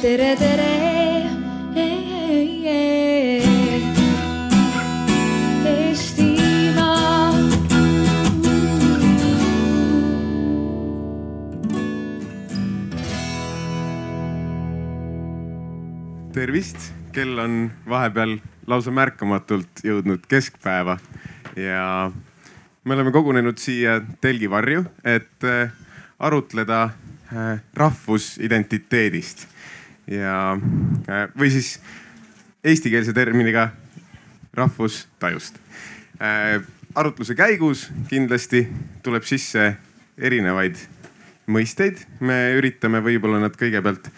tere, tere. Tervist, kell on vahepeal lausa märkamatult jõudnud keskpäeva ja me oleme kogunenud siia telgivarju, et äh, arutleda äh, rahvusidentiteedist ja, äh, või siis eestikeelse terminiga rahvustajust. arutluse käigus kindlasti tuleb sisse erinevaid mõisteid, me üritame võib-olla nad kõigepealt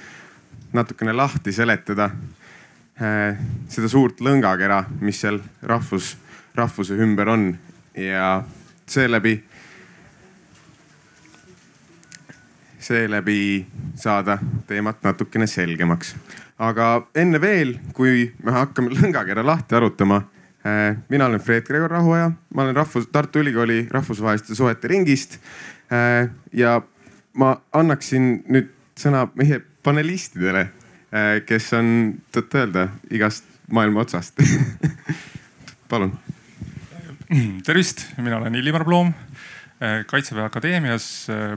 natukene lahti seletada äh, seda suurt lõngakera, mis seal rahvus, rahvuse ümber on ja seeläbi, seeläbi saada teemat natukene selgemaks. aga enne veel, kui me hakkame lõngakera lahti arutama äh,. mina olen Fred Gregor Rahuaja, ma olen rahvus, Tartu Ülikooli rahvusvaheliste suhete ringist äh,. ja ma annaksin nüüd sõna meie panelistidele, kes on tõtt-öelda igast maailma otsast palun. tervist, mina olen Illimar Ploom, Kaitseväe Akadeemias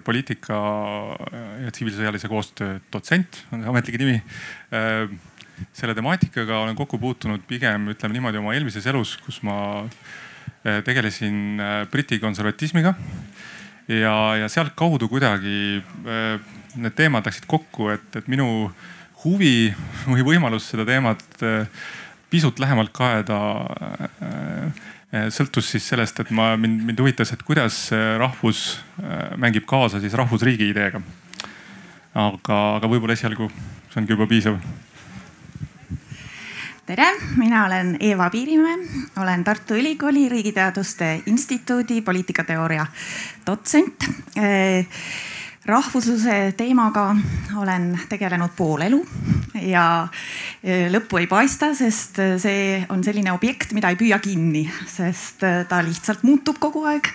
poliitika ja tsiviilsõjalise koostöö dotsent on ametlik nimi. selle temaatikaga olen kokku puutunud pigem ütleme niimoodi oma eelmises elus, kus ma tegelesin Briti konservatismiga ja, ja sealtkaudu kuidagi need teemad läksid kokku, et, et minu huvi või võimalus seda teemat pisut lähemalt kaeda sõltus siis sellest, et ma, mind, mind huvitas, et kuidas rahvus mängib kaasa siis rahvusriigi ideega. aga, aga võib-olla esialgu see ongi juba piisav. Tere, mina olen Eeva Piirimäe, olen Tartu Ülikooli Riigiteaduste Instituudi poliitikateooria dotsent rahvusluse teemaga olen tegelenud pool elu ja e, lõppu ei paista, sest see on selline objekt, mida ei püüa kinni, sest ta lihtsalt muutub kogu aeg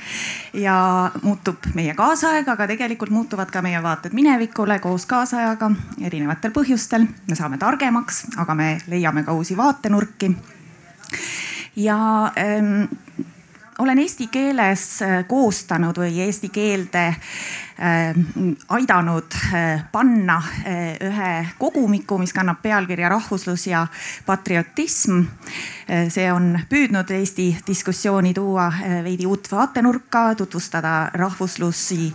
ja muutub meie kaasaeg, aga tegelikult muutuvad ka meie vaated minevikule koos kaasajaga erinevatel põhjustel. me saame targemaks, aga me leiame ka uusi vaatenurki. ja ähm, olen eesti keeles koostanud või eesti keelde Äh, aidanud äh, panna äh, ühe kogumiku, mis kannab pealkirja Rahvuslus ja patriotism. see on püüdnud Eesti diskussiooni tuua veidi uut vaatenurka, tutvustada rahvuslusi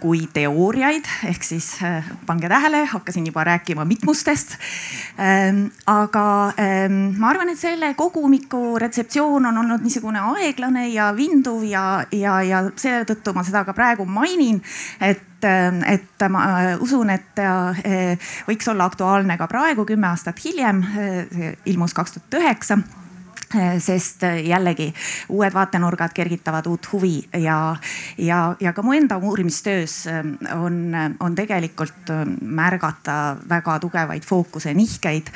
kui teooriaid, ehk siis pange tähele, hakkasin juba rääkima mitmustest. Ähm, aga ähm, ma arvan, et selle kogumiku retseptsioon on olnud niisugune aeglane ja vinduv ja, ja, ja seetõttu ma seda ka praegu mainin et, et ma usun, et eh, võiks olla aktuaalne ka praegu, kümme aastat hiljem, see ilmus kaks tuhat üheksa sest jällegi uued vaatenurgad kergitavad uut huvi ja, ja, ja ka mu enda uurimistöös on, on tegelikult märgata väga tugevaid fookuse nihkeid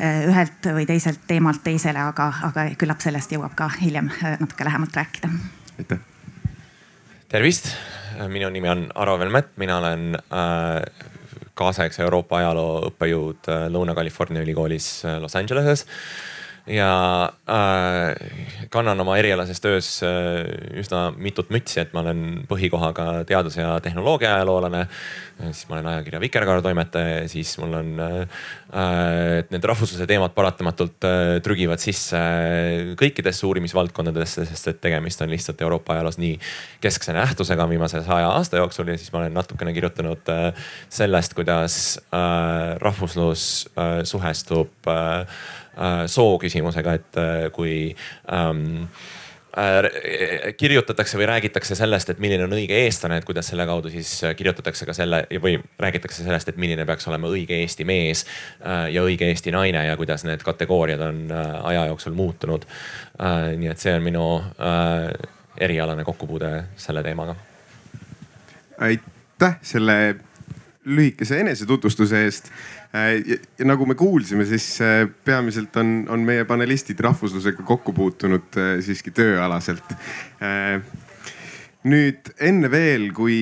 ühelt või teiselt teemalt teisele, aga, aga küllap sellest jõuab ka hiljem natuke lähemalt rääkida. aitäh. tervist, minu nimi on Aro Velmet, mina olen äh, kaasaegse Euroopa ajaloo õppejõud äh, Lõuna-California ülikoolis äh, Los Angeleses ja äh, kannan oma erialases töös äh, üsna mitut mütsi, et ma olen põhikohaga teadus- ja tehnoloogia ajaloolane. siis ma olen ajakirja Vikerkaar toimetaja, siis mul on äh,, et need rahvusluse teemad paratamatult äh, trügivad sisse kõikidesse uurimisvaldkondadesse, sest et tegemist on lihtsalt Euroopa ajaloos nii keskse nähtusega viimase saja aasta jooksul ja siis ma olen natukene kirjutanud äh, sellest, kuidas äh, rahvuslus äh, suhestub äh, Äh, soo küsimusega, et äh, kui ähm, äh, kirjutatakse või räägitakse sellest, et milline on õige eestlane, et kuidas selle kaudu siis kirjutatakse ka selle või räägitakse sellest, et milline peaks olema õige Eesti mees ja õige Eesti naine ja kuidas need kategooriad on aja jooksul muutunud. nii et see on minu erialane kokkupuude selle teemaga. aitäh selle lühikese enesetutvustuse eest Äh, ja, ja nagu me kuulsime, siis äh, peamiselt on, on meie panelistid rahvuslusega kokku puutunud äh, siiski tööalaselt. nüüd enne veel, kui,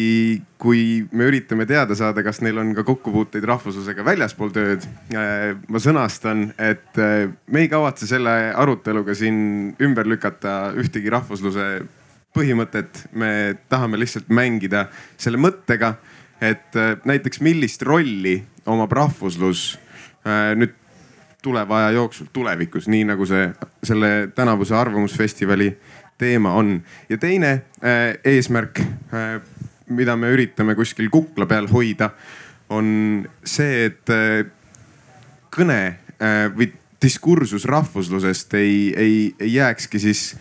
kui me üritame teada saada, kas neil on ka kokkupuuteid rahvuslusega väljaspool tööd. Äh, ma sõnastan, et äh, me ei kavatse selle aruteluga siin ümber lükata ühtegi rahvusluse põhimõtet. me tahame lihtsalt mängida selle mõttega, et äh, näiteks millist rolli omab rahvuslus nüüd tuleva aja jooksul, tulevikus, nii nagu see selle tänavuse Arvamusfestivali teema on. ja teine äh, eesmärk äh,, mida me üritame kuskil kukla peal hoida, on see, et äh, kõne äh, või diskursus rahvuslusest ei, ei, ei jääkski siis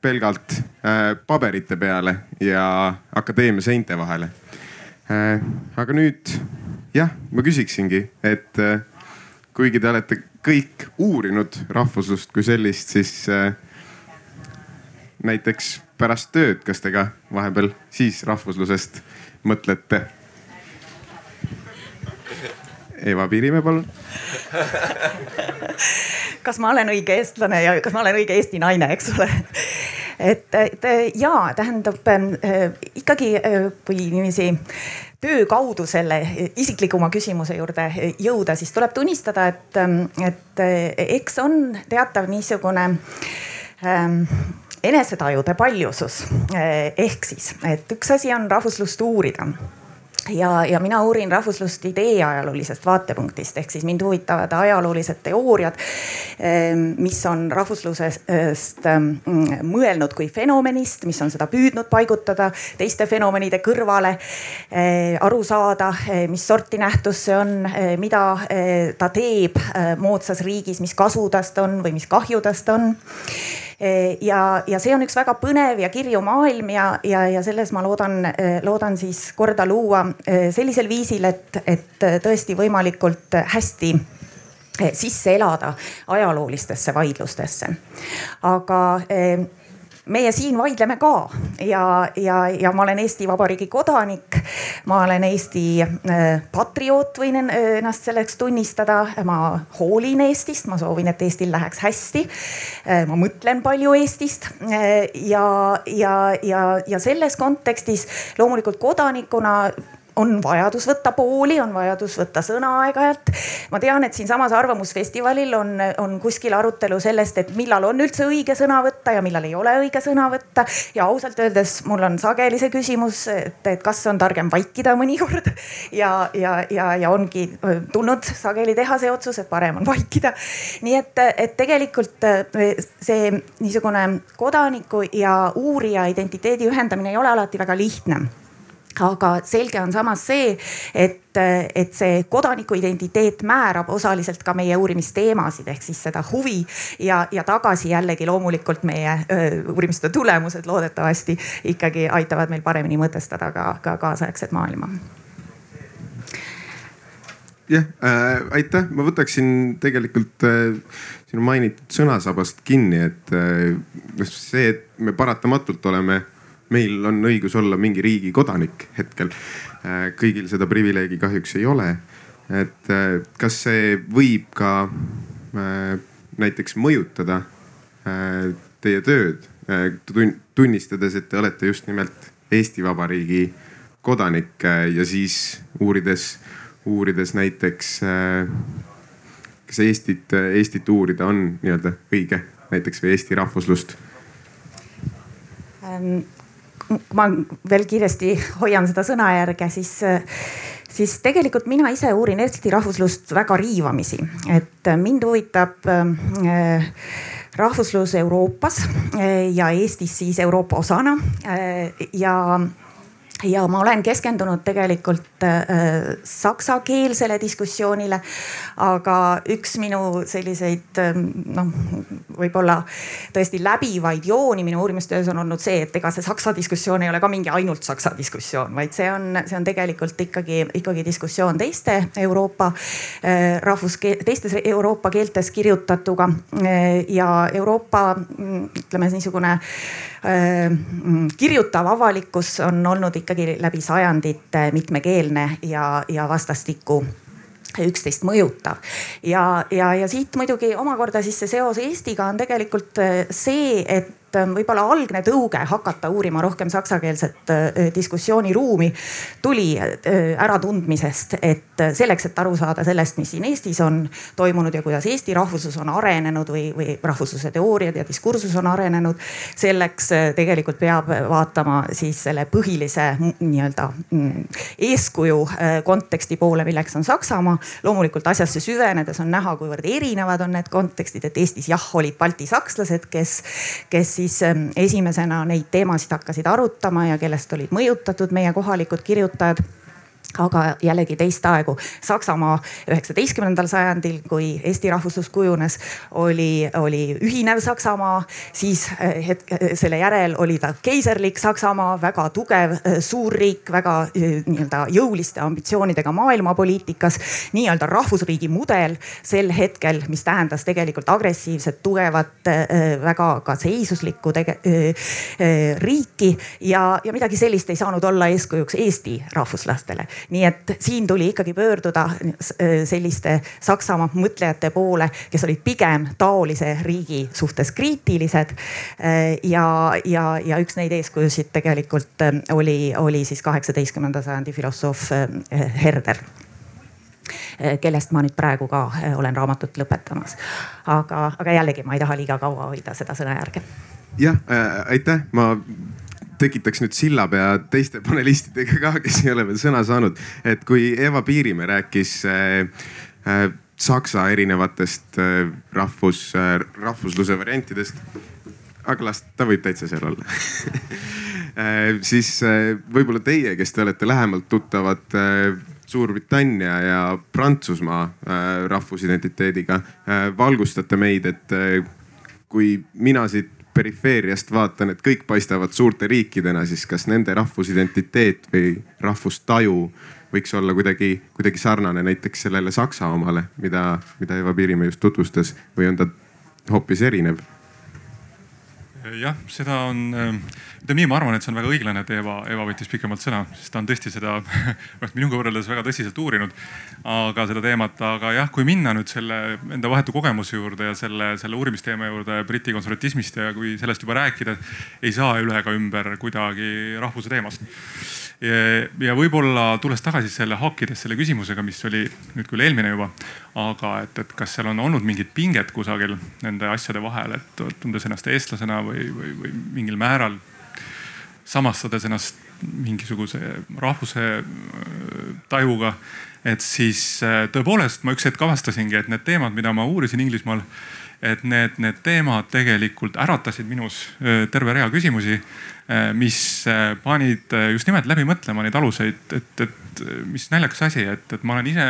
pelgalt äh, paberite peale ja akadeemia seinte vahele äh,. Aga nüüd jah, ma küsiksingi, et äh, kuigi te olete kõik uurinud rahvuslust kui sellist, siis äh, näiteks pärast tööd, kas te ka vahepeal siis rahvuslusest mõtlete? Eva Piirimäe, palun kas ma olen õige eestlane ja kas ma olen õige Eesti naine, eks ole et, et ja tähendab äh, ikkagi, äh, kui niiviisi töö kaudu selle isiklikuma küsimuse juurde jõuda, siis tuleb tunnistada, et, et eks on teatav niisugune ähm, enesetajude paljusus. ehk siis, et üks asi on rahvuslust uurida ja, ja mina uurin rahvuslust idee ajaloolisest vaatepunktist ehk siis mind huvitavad ajaloolised teooriad, ehm, mis on rahvuslusest ehm, mõelnud kui fenomenist, mis on seda püüdnud paigutada teiste fenomenide kõrvale. Ehm, aru saada, mis sorti nähtus see on, mida ta teeb moodsas riigis, mis kasu tast on või mis kahju tast on Eh, ja, ja see on üks väga põnev ja kirju maailm ja, ja, ja selles ma loodan, eh, loodan siis korda luua eh, sellisel viisil, et, et tõesti võimalikult hästi sisse elada ajaloolistesse vaidlustesse. aga meie siin vaidleme ka ja, ja, ja ma olen Eesti Vabariigi kodanik. ma olen Eesti äh, patrioot, võin ennast selleks tunnistada. ma hoolin Eestist, ma soovin, et Eestil läheks hästi. Äh, ma mõtlen palju Eestist äh, ja, ja, ja, ja selles kontekstis loomulikult kodanikuna on vajadus võtta pooli, on vajadus võtta sõna aeg-ajalt. ma tean, et siinsamas Arvamusfestivalil on, on kuskil arutelu sellest, et millal on üldse õige sõna võtta ja millal ei ole õige sõna võtta. ja ausalt öeldes mul on sageli see küsimus, et, et kas on targem vaikida mõnikord ja, ja, ja, ja ongi tulnud sageli teha see otsus, et parem on vaikida. nii et, et tegelikult see niisugune kodaniku ja uurija identiteedi ühendamine ei ole alati väga lihtne aga selge on samas see, et, et see kodanikuidentiteet määrab osaliselt ka meie uurimisteemasid ehk siis seda huvi ja, ja tagasi jällegi loomulikult meie öö, uurimiste tulemused loodetavasti ikkagi aitavad meil paremini mõtestada ka, ka kaasaegset maailma. Jah äh,, aitäh, ma võtaksin tegelikult äh, sinu mainitud sõnasabast kinni, et äh, see, et me paratamatult oleme meil on õigus olla mingi riigi kodanik hetkel. Äh, kõigil seda privileegi kahjuks ei ole. et äh, kas see võib ka äh, näiteks mõjutada teie tööd, tunnistades, et te olete just nimelt Eesti Vabariigi kodanik ja siis uurides, uurides näiteks, kas Eestit, Eestit uurida on nii-öelda õige näiteks või Eesti rahvuslust ähm,? Ma veel kiiresti hoian seda sõnajärge, siis, siis tegelikult mina ise uurin Eesti rahvuslust väga riivamisi, et mind huvitab äh, rahvuslus Euroopas äh, ja Eestis siis Euroopa osana äh, ja ja ma olen keskendunud tegelikult äh, saksakeelsele diskussioonile. aga üks minu selliseid äh, noh, võib-olla tõesti läbivaid jooni minu uurimistöös on olnud see, et ega see saksa diskussioon ei ole ka mingi ainult saksa diskussioon, vaid see on, see on tegelikult ikkagi, ikkagi diskussioon teiste Euroopa äh, rahvuskeel, teistes Euroopa keeltes kirjutatuga äh, ja Euroopa ütleme niisugune äh, kirjutav avalikkus on olnud ikkagi läbi sajandite mitmekeelne ja, ja vastastikku üksteist mõjutav. ja, ja, ja siit muidugi omakorda siis see seos Eestiga on tegelikult äh, see, et ähm, võib-olla algne tõuge hakata uurima rohkem saksakeelset äh, diskussiooniruumi tuli äh, äratundmisest, et selleks, et aru saada sellest, mis siin Eestis on toimunud ja kuidas Eesti rahvuslus on arenenud või, või rahvusluse teooriad ja diskursus on arenenud. selleks tegelikult peab vaatama siis selle põhilise nii-öelda mm, eeskuju konteksti poole, milleks on Saksamaa. loomulikult asjasse süvenedes on näha, kuivõrd erinevad on need kontekstid, et Eestis jah, olid balti sakslased, kes, kes siis ähm, esimesena neid teemasid hakkasid arutama ja kellest olid mõjutatud meie kohalikud kirjutajad aga jällegi teist aegu. Saksamaa üheksateistkümnendal sajandil, kui Eesti rahvuslus kujunes, oli, oli ühinev Saksamaa, siis eh, hetk, selle järel oli ta keiserlik Saksamaa, väga tugev eh, suurriik, väga eh, nii-öelda jõuliste ambitsioonidega maailmapoliitikas. nii-öelda rahvusriigi mudel sel hetkel, mis tähendas tegelikult agressiivset, tugevat, väga ka seisuslikku tege, riiki ja, ja midagi sellist ei saanud olla eeskujuks Eesti rahvuslastele nii et siin tuli ikkagi pöörduda äh, selliste Saksamaa mõtlejate poole, kes olid pigem taolise riigi suhtes kriitilised. Äh, ja, ja, ja üks neid eeskujusid tegelikult äh, oli, oli siis kaheksateistkümnenda sajandi filosoof Herder kellest ma nüüd praegu ka olen raamatut lõpetamas. aga, aga jällegi ma ei taha liiga kaua hoida seda sõnajärge. jah äh,, aitäh, ma tekitaks nüüd sillapea teiste panelistidega ka, kes ei ole veel sõna saanud. et kui Eva Piirimäe rääkis äh, äh, saksa erinevatest äh, rahvus äh,, rahvusluse variantidest. aga las ta võib täitsa seal olla äh, siis äh, võib-olla teie, kes te olete lähemalt tuttavad äh, Suurbritannia ja Prantsusmaa äh, rahvusidentiteediga äh,, valgustate meid, et äh, kui mina siit perifeeriast vaatan, et kõik paistavad suurte riikidena, siis kas nende rahvusidentiteet või rahvustaju võiks olla kuidagi, kuidagi sarnane näiteks sellele Saksa omale, mida, mida Eva Piirimäe just tutvustas või on ta hoopis erinev? Jah, seda on ütleme nii, ma arvan, et see on väga õiglane, et Eva, Eva võttis pikemalt sõna, sest ta on tõesti seda minuga võrreldes väga tõsiselt uurinud. aga seda teemat, aga jah, kui minna nüüd selle enda vahetu kogemuse juurde ja selle, selle uurimisteema juurde Briti konservatismist ja kui sellest juba rääkida, ei saa üle ega ümber kuidagi rahvuse teemast ja võib-olla tulles tagasi selle haakides selle küsimusega, mis oli nüüd küll eelmine juba, aga et, et kas seal on olnud mingit pinget kusagil nende asjade vahel, et tundes ennast eestlasena või, või, või mingil määral samastades ennast mingisuguse rahvuse äh, tajuga. et siis äh, tõepoolest ma üks hetk avastasingi, et need teemad, mida ma uurisin Inglismaal, et need, need teemad tegelikult äratasid minus äh, terve rea küsimusi, mis panid just nimelt läbi mõtlema neid aluseid, et, et mis naljakas asi, et, et ma olen ise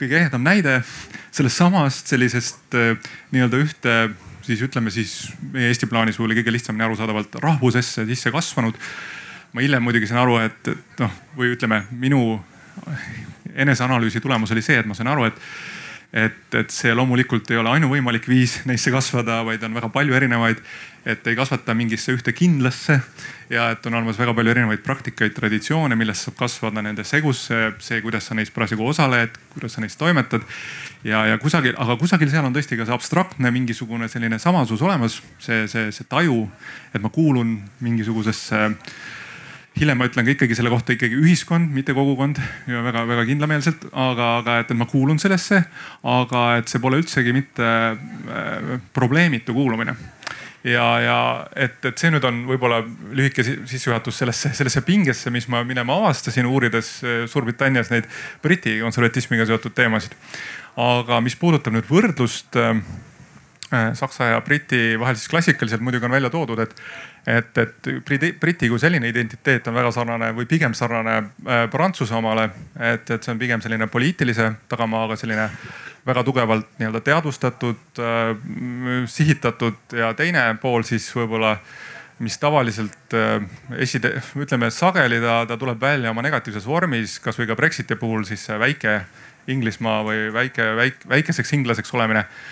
kõige ehedam näide sellest samast sellisest nii-öelda ühte siis ütleme siis meie Eesti plaanis võib-olla kõige lihtsamini arusaadavalt rahvusesse sisse kasvanud. ma hiljem muidugi sain aru, et, et noh, või ütleme, minu eneseanalüüsi tulemus oli see, et ma sain aru, et et, et see loomulikult ei ole ainuvõimalik viis neisse kasvada, vaid on väga palju erinevaid. et ei kasvata mingisse ühte kindlasse ja et on olemas väga palju erinevaid praktikaid, traditsioone, millest saab kasvada nende segusse, see, kuidas sa neis parasjagu osaled, kuidas sa neis toimetad ja, ja kusagil, aga kusagil seal on tõesti ka see abstraktne mingisugune selline samasus olemas, see, see, see taju, et ma kuulun mingisugusesse hiljem ma ütlen ka ikkagi selle kohta ikkagi ühiskond, mitte kogukond ja väga-väga kindlameelselt, aga, aga et, et ma kuulun sellesse, aga et see pole üldsegi mitte äh, probleemitu kuulumine. Ja, ja et, et see nüüd on võib-olla lühike sissejuhatus sellesse, sellesse pingesse, mis ma minema avastasin, uurides äh, Suurbritannias neid Briti konservatismiga seotud teemasid. Aga mis puudutab nüüd võrdlust äh, äh, Saksa ja Briti vahel, siis klassikaliselt muidugi on välja toodud, et, et, et Briti, Briti kui selline identiteet on väga sarnane või pigem sarnane äh, Prantsuse omale. et, et see on pigem selline poliitilise tagamaaga selline väga tugevalt nii-öelda teadvustatud äh,, sihitatud ja teine pool siis võib-olla mis tavaliselt äh, eside-, ütleme sageli ta, ta tuleb välja oma negatiivses vormis, kasvõi ka Brexiti puhul siis väike Inglismaa või väike, väike, väikeseks inglaseks olemine äh,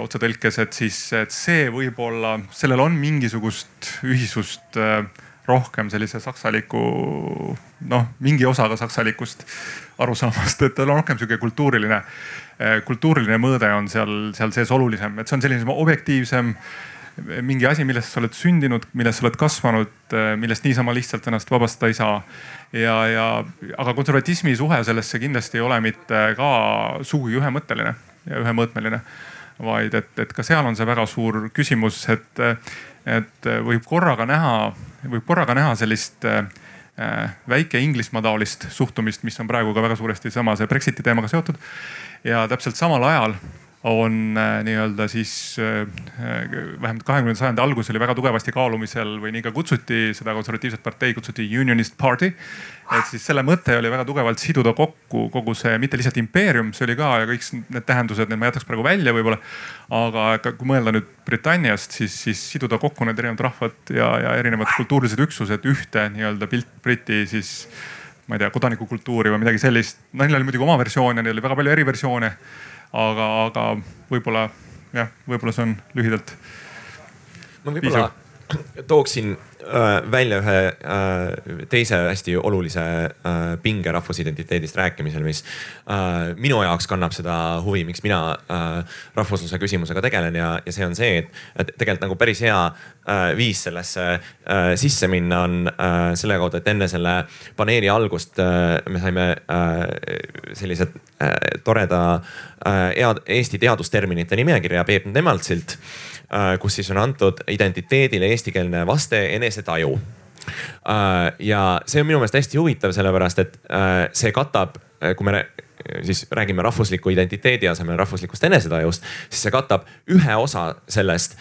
otsetõlkes, et siis, et see võib-olla, sellel on mingisugust ühisust äh, rohkem sellise saksaliku, noh, mingi osaga saksalikust arusaamast, et tal on rohkem sihuke kultuuriline, äh, kultuuriline mõõde on seal, seal sees olulisem, et see on selline objektiivsem mingi asi, millest sa oled sündinud, milles sa oled kasvanud, millest niisama lihtsalt ennast vabastada ei saa. ja, ja aga konservatismi suhe sellesse kindlasti ei ole mitte ka sugugi ühemõtteline ja ühemõõtmeline vaid et, et ka seal on see väga suur küsimus, et, et võib korraga näha, võib korraga näha sellist äh, väike Inglismaa taolist suhtumist, mis on praegu ka väga suuresti sama see Brexiti teemaga seotud. ja täpselt samal ajal on äh, nii-öelda siis äh, vähemalt kahekümnenda sajandi alguses oli väga tugevasti kaalumisel või nii ka kutsuti seda konservatiivset partei kutsuti Unionist Party. et siis selle mõte oli väga tugevalt siduda kokku kogu see, mitte lihtsalt impeerium, see oli ka ja kõik need tähendused, need ma jätaks praegu välja võib-olla. aga kui mõelda nüüd Britanniast, siis, siis siduda kokku need erinevad rahvad ja, ja erinevad kultuurilised üksused ühte nii-öelda pilt Briti siis ma ei tea, kodanikukultuuri või midagi sellist. no neil oli muidugi oma versioone, neil oli väga palju eriversioone aga, aga võib-olla jah, võib-olla see on lühidalt. ma võib-olla tooksin äh, välja ühe äh, teise hästi olulise äh, pinge rahvusidentiteedist rääkimisel, mis äh, minu jaoks kannab seda huvi, miks mina äh, rahvusluse küsimusega tegelen ja, ja see on see, et, et tegelikult nagu päris hea äh, viis sellesse äh, sisse minna on äh, selle kaudu, et enne selle paneeli algust äh, me saime äh, sellised äh, toreda äh, Eesti teadusterminite nimekirja Peep Nemaltsilt. Äh, kus siis on antud identiteedile eestikeelne vaste enesetaju. Äh, ja see on minu meelest hästi huvitav, sellepärast et äh, see katab, kui me siis räägime rahvusliku identiteedi asemel rahvuslikust enesetajust, siis see katab ühe osa sellest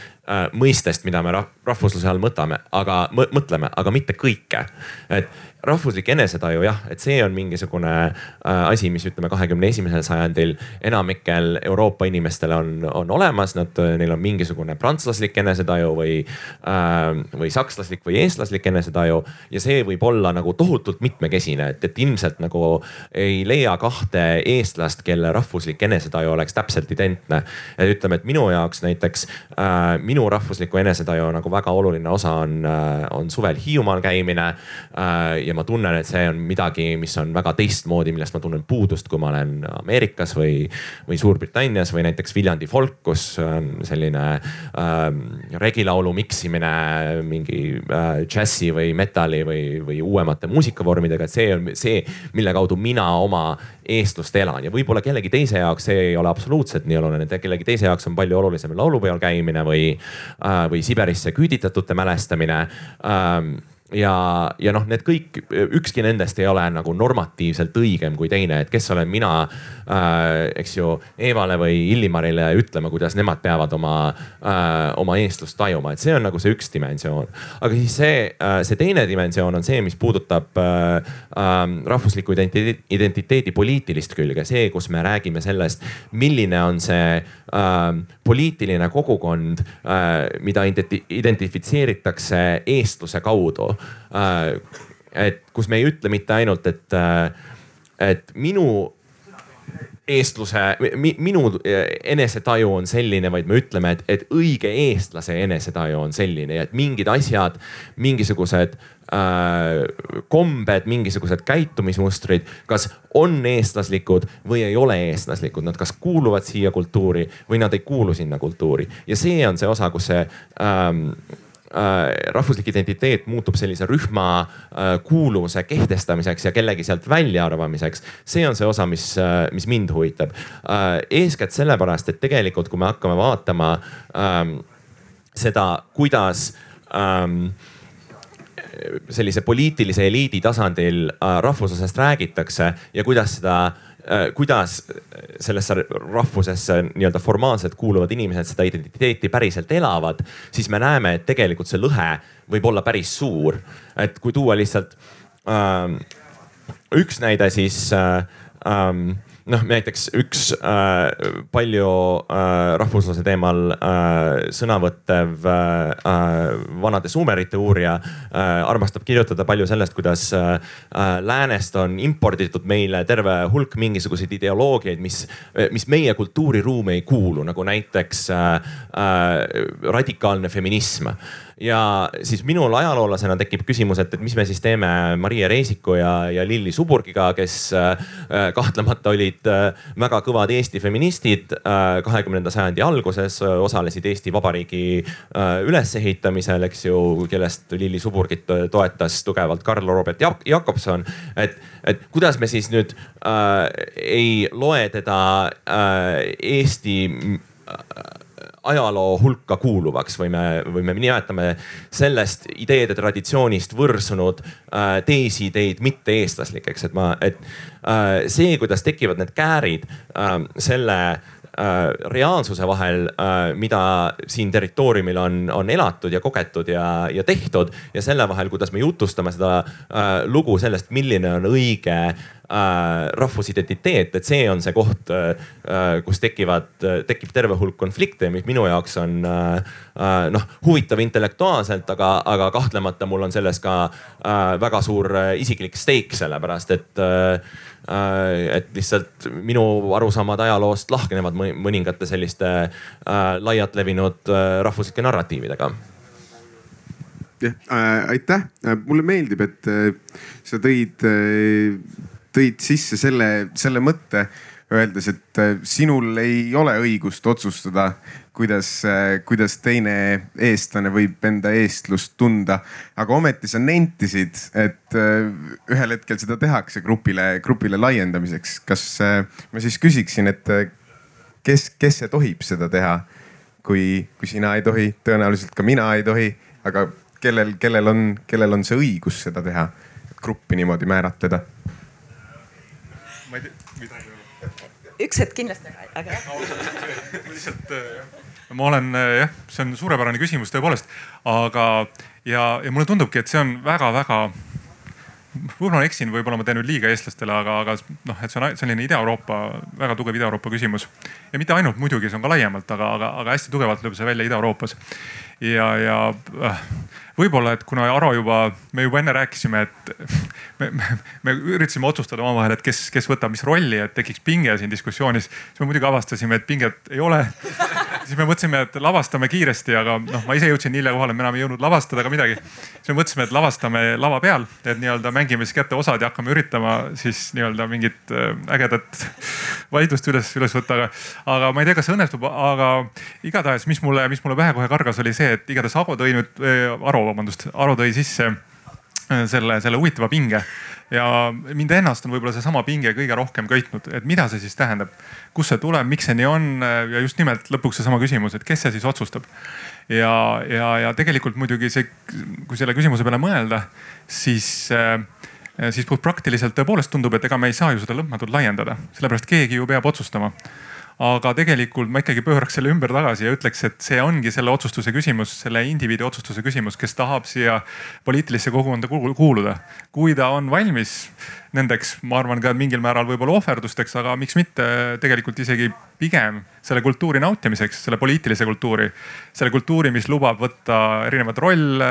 mõistest, mida me rahvusluse all mõtleme, aga mõtleme, aga mitte kõike. et rahvuslik enesetaju jah, et see on mingisugune äh, asi, mis ütleme, kahekümne esimesel sajandil enamikel Euroopa inimestel on, on olemas, nad, neil on mingisugune prantslaslik enesetaju või äh,, või sakslaslik või eestlaslik enesetaju. ja see võib olla nagu tohutult mitmekesine, et, et ilmselt nagu ei leia kahte eestlast, kelle rahvuslik enesetaju oleks täpselt identne. ütleme, et minu jaoks näiteks äh, minu rahvusliku enesetaju nagu väga oluline osa on äh,, on suvel Hiiumaal käimine äh, ja ma tunnen, et see on midagi, mis on väga teistmoodi, millest ma tunnen puudust, kui ma olen Ameerikas või, või Suurbritannias või näiteks Viljandi folk, kus on selline äh, regilaulu miksimine mingi äh, džässi või metal'i või, või uuemate muusikavormidega, et see on see, mille kaudu mina oma eestlust elan. Ja võib-olla kellegi teise jaoks see ei ole absoluutselt nii oluline, kellegi teise jaoks on palju olulisem laulupeol käimine või äh,, või Siberisse küüditatute mälestamine. Äh, ja, ja noh, need kõik, ükski nendest ei ole nagu normatiivselt õigem kui teine, et kes olen mina äh,, eks ju, Eevale või Illimarile ütlema, kuidas nemad peavad oma äh,, oma eestlust tajuma, et see on nagu see üks dimensioon. aga siis see äh,, see teine dimensioon on see, mis puudutab äh, äh, rahvusliku identiteedi, identiteedi poliitilist külge, see, kus me räägime sellest, milline on see äh, poliitiline kogukond äh,, mida identifitseeritakse eestluse kaudu et kus me ei ütle mitte ainult, et, äh, et minu eestluse, minu enesetaju on selline, vaid me ütleme, et, et õige eestlase enesetaju on selline ja et mingid asjad, mingisugused äh, kombed, mingisugused käitumismustrid, kas on eestlaslikud või ei ole eestlaslikud, nad kas kuuluvad siia kultuuri või nad ei kuulu sinna kultuuri. Ja see on see osa, kus see ähm, Äh, rahvuslik identiteet muutub sellise rühma äh, kuuluvuse kehtestamiseks ja kellegi sealt väljaarvamiseks. see on see osa, mis, äh, mis mind huvitab. eeskätt sellepärast, et tegelikult, kui me hakkame vaatama ähm, seda, kuidas ähm, sellise poliitilise eliidi tasandil rahvuslasest räägitakse ja kuidas seda Äh, kuidas sellesse rahvusesse nii-öelda formaalselt kuuluvad inimesed seda identiteeti päriselt elavad, siis me näeme, et tegelikult see lõhe võib olla päris suur. et kui tuua lihtsalt ähm, üks näide, siis äh, ähm, noh, näiteks üks äh, palju äh, rahvusluse teemal äh, sõna võttev äh, äh, vanade suumerite uurija äh, armastab kirjutada palju sellest, kuidas äh, äh, läänest on imporditud meile terve hulk mingisuguseid ideoloogiaid, mis, mis meie kultuuriruumi ei kuulu, nagu näiteks äh, äh, radikaalne feminism ja siis minul ajaloolasena tekib küsimus, et, et mis me siis teeme Maria Reisiku ja, ja Lilli Suburgiga, kes äh, kahtlemata olid olid väga kõvad Eesti feministid kahekümnenda sajandi alguses, osalesid Eesti Vabariigi ülesehitamisel, eks ju, kellest Lilli Suburgit toetas tugevalt Karl Robert Jakobson. et, et kuidas me siis nüüd äh, ei loe teda äh, Eesti äh, ajaloo hulka kuuluvaks. Või me, või me nimetame sellest ideede traditsioonist võrsunud äh, teisi ideid mitte-eestlaslikeks, et ma, et äh, see, kuidas tekivad need käärid äh, selle äh, reaalsuse vahel äh,, mida siin territooriumil on, on elatud ja kogetud ja, ja tehtud ja selle vahel, kuidas me jutustame seda äh, lugu sellest, milline on õige rahvusidentiteet, et see on see koht äh,, äh kus tekivad, tekib terve hulk konflikte, mis minu jaoks on äh, äh, noh huvitav intellektuaalselt, aga, aga kahtlemata mul on selles ka äh, väga suur äh, isiklik steik, sellepärast et äh, äh, et lihtsalt minu arusaamad ajaloost lahknevad mõningate selliste äh, laialt levinud äh, rahvuslike narratiividega. Jah äh,, aitäh, mulle meeldib, et äh, sa tõid äh, tõid sisse selle, selle mõtte, öeldes, et äh, sinul ei ole õigust otsustada, kuidas, äh, kuidas teine eestlane võib enda eestlust tunda. aga ometi sa nentisid, et äh, ühel hetkel seda tehakse grupile, grupile laiendamiseks. kas ma siis küsiksin, et kes, kes see tohib seda teha? kui, kui sina ei tohi, tõenäoliselt ka mina ei tohi, aga kellel, kellel on, kellel on see õigus seda teha, gruppi niimoodi määratleda? Ma ei tea, midagi üks hetk kindlasti, aga jah. lihtsalt ma olen jah, see on suurepärane küsimus tõepoolest, aga ja, ja mulle tundubki, et see on väga-väga võib-olla ma eksin, võib-olla ma teen nüüd liiga eestlastele, aga, aga noh, et see on selline Ida-Euroopa, väga tugev Ida-Euroopa küsimus. ja mitte ainult muidugi, see on ka laiemalt, aga, aga, aga hästi tugevalt lööb see välja Ida-Euroopas. ja, ja äh, võib-olla, et kuna Aro juba, me juba enne rääkisime, et me, me, me üritasime otsustada omavahel, et kes, kes võtab mis rolli, et tekiks pinge siin diskussioonis. siis me muidugi avastasime, et pinget ei ole. siis me mõtlesime, et lavastame kiiresti, aga noh, ma ise jõudsin nii hilja kohale, me enam ei jõudnud lavastada ka midagi. siis me mõtlesime, et lavastame lava peal, et nii-öelda mängime siis kätte osad ja hakkame üritama siis nii-öelda mingit äh, ägedat vaidlust üles, üles võtta. aga, aga ma ei tea, kas see õnnestub, aga igatahes, mis mulle, mis mulle pähe kohe kargas, oli see, et igatahes Ago tõi nüüd, äh, Aro vabandust, Aro tõi sisse äh, selle, selle huvitava pinge. Ja mind ennast on võib-olla seesama pinge kõige rohkem köitnud, et mida see siis tähendab, kust see tuleb, miks see nii on? Ja just nimelt lõpuks seesama küsimus, et kes see siis otsustab. ja, ja, ja tegelikult muidugi see, kui selle küsimuse peale mõelda, siis äh, siis puhtpraktiliselt tõepoolest tundub, et ega me ei saa ju seda lõpmatult laiendada, sellepärast keegi ju peab otsustama aga tegelikult ma ikkagi pööraks selle ümber tagasi ja ütleks, et see ongi selle otsustuse küsimus, selle indiviidi otsustuse küsimus, kes tahab siia poliitilisse kogukonda kuuluda. kui ta on valmis nendeks, ma arvan ka mingil määral võib-olla ohverdusteks, aga miks mitte tegelikult isegi pigem selle kultuuri nautimiseks, selle poliitilise kultuuri. selle kultuuri, mis lubab võtta erinevaid rolle,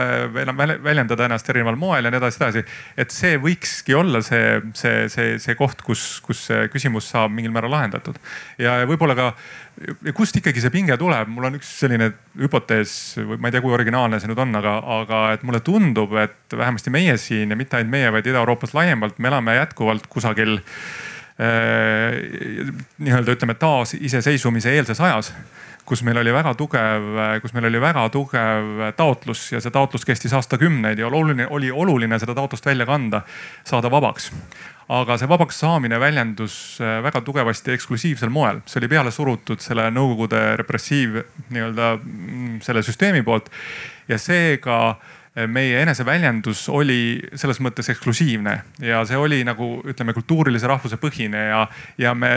väljendada ennast erineval moel ja nii edasi, edasi. et see võikski olla see, see, see, see koht, kus, kus see küsimus saab mingil määral lahendatud. ja võib-olla ka kust ikkagi see pinge tuleb, mul on üks selline hüpotees, ma ei tea, kui originaalne see nüüd on, aga, aga et mulle tundub, et vähemasti meie siin ja mitte ainult meie, vaid Ida-Euroopas laiemalt, me elame jätkuvalt kusagil äh, nii-öelda ütleme taasiseseisvumise eelses ajas kus meil oli väga tugev, kus meil oli väga tugev taotlus ja see taotlus kestis aastakümneid ja oluline, oli oluline seda taotlust välja kanda, saada vabaks aga see vabaks saamine väljendus äh, väga tugevasti eksklusiivsel moel, see oli peale surutud selle Nõukogude repressiiv nii-öelda mm, selle süsteemi poolt. Ja seega meie eneseväljendus oli selles mõttes eksklusiivne ja see oli nagu ütleme, kultuurilise rahvuse põhine ja, ja me,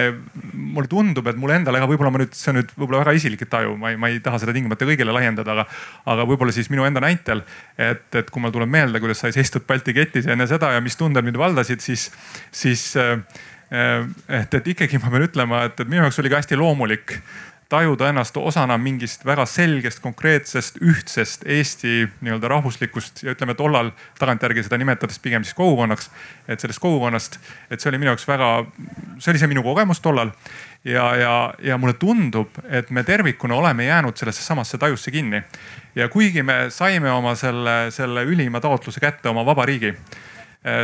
mulle tundub, et mulle endale ka võib-olla ma nüüd, see on nüüd võib-olla väga isiklik taju, ma ei, ma ei taha seda tingimata kõigile laiendada, aga, aga võib-olla siis minu enda näitel, et, et kui mul tuleb meelde, kuidas sai seistud Balti ketis enne seda ja mis tunded mind valdasid, siis, siis äh, et, et ikkagi ma pean ütlema, et, et minu jaoks oli ka hästi loomulik tajuda ennast osana mingist väga selgest, konkreetsest, ühtsest Eesti nii-öelda rahvuslikust ja ütleme tollal tagantjärgi seda nimetades pigem siis kogukonnaks. et sellest kogukonnast, et see oli minu jaoks väga, see oli see minu kogemus tollal. ja, ja, ja mulle tundub, et me tervikuna oleme jäänud sellesse samasse tajusse kinni. ja kuigi me saime oma selle, selle ülima taotluse kätte oma vabariigi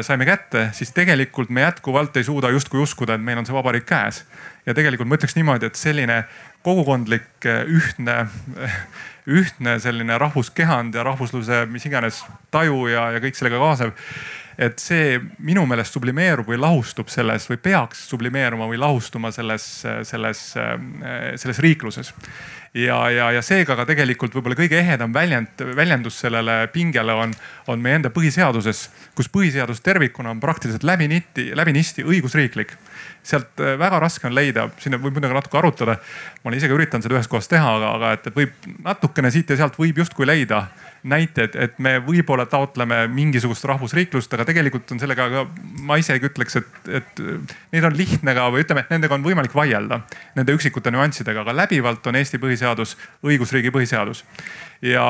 saime kätte, siis tegelikult me jätkuvalt ei suuda justkui uskuda, et meil on see vabariik käes. ja tegelikult ma ütleks niimoodi, et selline kogukondlik ühtne, ühtne selline rahvuskehand ja rahvusluse mis iganes taju ja, ja kõik sellega kaasnev et see minu meelest sublimeerub või lahustub selles või peaks sublimeeruma või lahustuma selles, selles, selles riikluses. ja, ja, ja seega ka tegelikult võib-olla kõige ehedam väljend, väljendus sellele pingele on, on meie enda põhiseaduses, kus põhiseadus tervikuna on praktiliselt läbinisti, läbinisti õigusriiklik sealt äh, väga raske on leida, sinna võib muidugi natuke arutada. ma olen ise ka üritanud seda ühes kohas teha, aga, aga et, et võib natukene siit ja sealt võib justkui leida näited, et me võib-olla taotleme mingisugust rahvusriiklust, aga tegelikult on sellega ka, ma isegi ütleks, et, et neid on lihtne ka või ütleme, et nendega on võimalik vaielda, nende üksikute nüanssidega, aga läbivalt on Eesti põhiseadus õigusriigi põhiseadus. ja,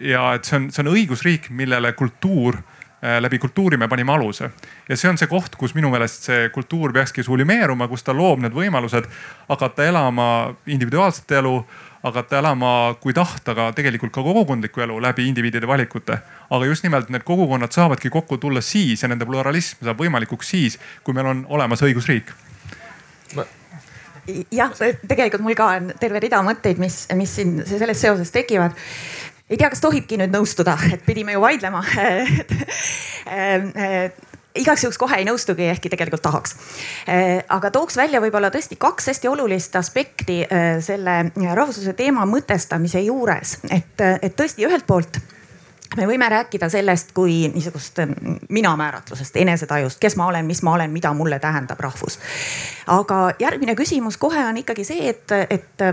ja et see on, see on õigusriik, millele kultuur läbi kultuuri me panime aluse. ja see on see koht, kus minu meelest see kultuur peakski sublimeeruma, kus ta loob need võimalused hakata elama individuaalset elu, hakata elama, kui tahta, ka tegelikult ka kogukondlikku elu läbi indiviidide valikute. aga just nimelt need kogukonnad saavadki kokku tulla siis ja nende pluralism saab võimalikuks siis, kui meil on olemas õigusriik ma jah, tegelikult mul ka on terve rida mõtteid, mis, mis siin selles seoses tekivad ei tea, kas tohibki nüüd nõustuda, et pidime ju vaidlema igaks juhuks kohe ei nõustugi, ehkki tegelikult tahaks. aga tooks välja võib-olla tõesti kaks hästi olulist aspekti selle rahvusluse teema mõtestamise juures, et, et tõesti ühelt poolt me võime rääkida sellest kui niisugust mina määratlusest, enesetajust, kes ma olen, mis ma olen, mida mulle tähendab rahvus. aga järgmine küsimus kohe on ikkagi see, et, et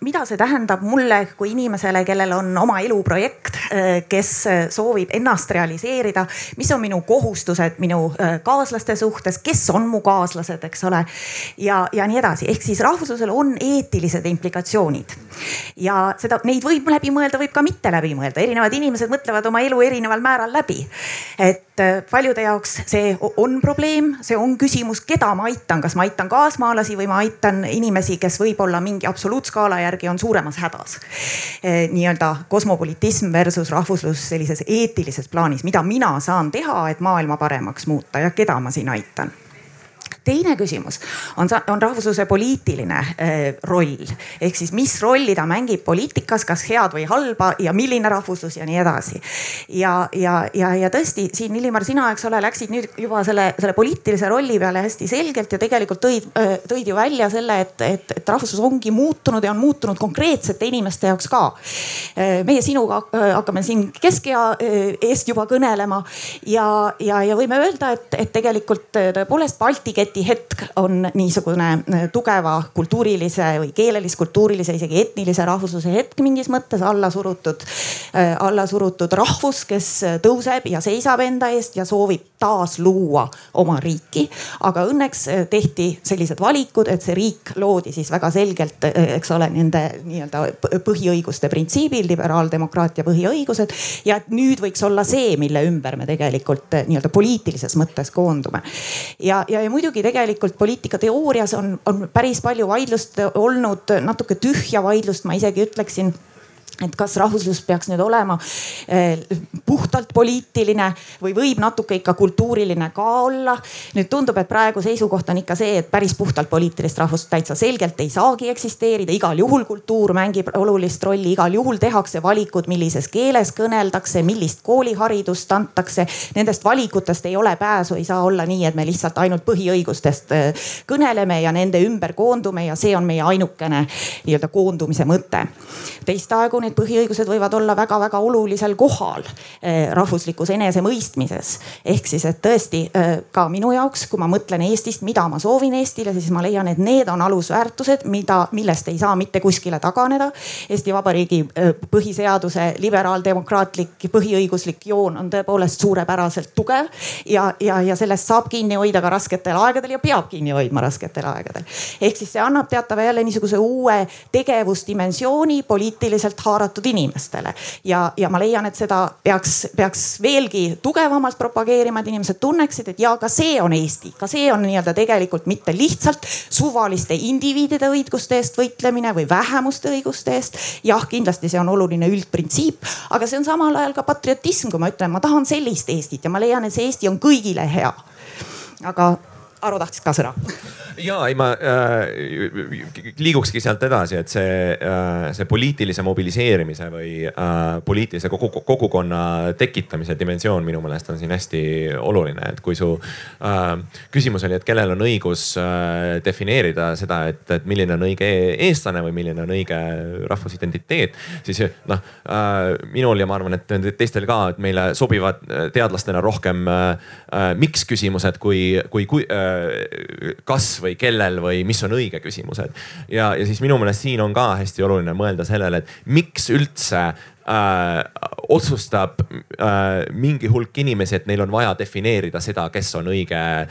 mida see tähendab mulle kui inimesele, kellel on oma eluprojekt, äh, kes soovib ennast realiseerida, mis on minu kohustused minu äh, kaaslaste suhtes, kes on mu kaaslased, eks ole. ja, ja nii edasi, ehk siis rahvuslusel on eetilised implikatsioonid. Ja seda, neid võib läbi mõelda, võib ka mitte läbi mõelda, erinevad inimesed mõtlevad oma elu erineval määral läbi. et paljude jaoks see on probleem, see on küsimus, keda ma aitan, kas ma aitan kaasmaalasi või ma aitan inimesi, kes võib-olla mingi absoluutse skaala järgi on suuremas hädas. Eh, nii-öelda kosmopolitism versus rahvuslus sellises eetilises plaanis, mida mina saan teha, et maailma paremaks muuta ja keda ma siin aitan teine küsimus on, on rahvusluse poliitiline äh, roll ehk siis mis rolli ta mängib poliitikas, kas head või halba ja milline rahvuslus ja nii edasi. ja, ja, ja, ja tõesti siin Illimar, sina, eks ole, läksid nüüd juba selle, selle poliitilise rolli peale hästi selgelt ja tegelikult tõid, tõid ju välja selle, et, et, et rahvuslus ongi muutunud ja on muutunud konkreetsete inimeste jaoks ka. meie sinuga hakkame siin keskea eest juba kõnelema ja, ja, ja võime öelda, et, et tegelikult tõepoolest Balti kett Läti hetk on niisugune äh, tugeva kultuurilise või keelelis-kultuurilise, isegi etnilise rahvusluse hetk mingis mõttes alla surutud, äh, alla surutud rahvus, kes tõuseb ja seisab enda eest ja soovib taas luua oma riiki. aga õnneks äh, tehti sellised valikud, et see riik loodi siis väga selgelt, eks ole, nende nii-öelda põhiõiguste printsiibil, liberaaldemokraatia põhiõigused. ja et nüüd võiks olla see, mille ümber me tegelikult nii-öelda poliitilises mõttes koondume. ja, ja, ja muidugi tegelikult poliitikateoorias on, on päris palju vaidlust olnud, natuke tühja vaidlust, ma isegi ütleksin et kas rahvuslus peaks nüüd olema eh, puhtalt poliitiline või võib natuke ikka kultuuriline ka olla. nüüd tundub, et praegu seisukoht on ikka see, et päris puhtalt poliitilist rahvust täitsa selgelt ei saagi eksisteerida, igal juhul kultuur mängib olulist rolli, igal juhul tehakse valikud, millises keeles kõneldakse, millist kooliharidust antakse. Nendest valikutest ei ole pääsu, ei saa olla nii, et me lihtsalt ainult põhiõigustest eh, kõneleme ja nende ümber koondume ja see on meie ainukene nii-öelda koondumise mõte. teist aegu need põhiõigused võivad olla väga-väga olulisel kohal eh, rahvuslikus enesemõistmises. ehk siis, et tõesti eh, ka minu jaoks, kui ma mõtlen Eestist, mida ma soovin Eestile, siis ma leian, et need on alusväärtused, mida, millest ei saa mitte kuskile taganeda. Eesti Vabariigi eh, põhiseaduse liberaaldemokraatlik põhiõiguslik joon on tõepoolest suurepäraselt tugev ja, ja, ja sellest saab kinni hoida ka rasketel aegadel ja peab kinni hoidma rasketel aegadel. ehk siis see annab teatava jälle niisuguse uue tegevusdimensiooni poliitiliselt haarata haaratud inimestele. ja, ja ma leian, et seda peaks, peaks veelgi tugevamalt propageerima, et inimesed tunneksid, et ja ka see on Eesti, ka see on nii-öelda tegelikult mitte lihtsalt suvaliste indiviidide õiguste eest võitlemine või vähemuste õiguste eest. jah, kindlasti see on oluline üldprintsiip, aga see on samal ajal ka patriotism, kui ma ütlen, ma tahan sellist Eestit ja ma leian, et see Eesti on kõigile hea. aga Aro tahtis ka sõna. Ja ei, ma äh, liigukski sealt edasi, et see äh,, see poliitilise mobiliseerimise või äh, poliitilise kogu, kogukonna tekitamise dimensioon minu meelest on siin hästi oluline, et kui su äh, küsimus oli, et kellel on õigus äh, defineerida seda, et, et milline on õige eestlane või milline on õige rahvusidentiteet, siis noh äh, minul ja ma arvan, et teistel ka, et meile sobivad teadlastena rohkem äh, äh miks küsimused kui, kui, kui äh, kas või kellel või mis on õige küsimused. ja, ja siis minu meelest siin on ka hästi oluline mõelda sellele, et miks üldse äh, otsustab äh, mingi hulk inimesi, et neil on vaja defineerida seda, kes on õige äh,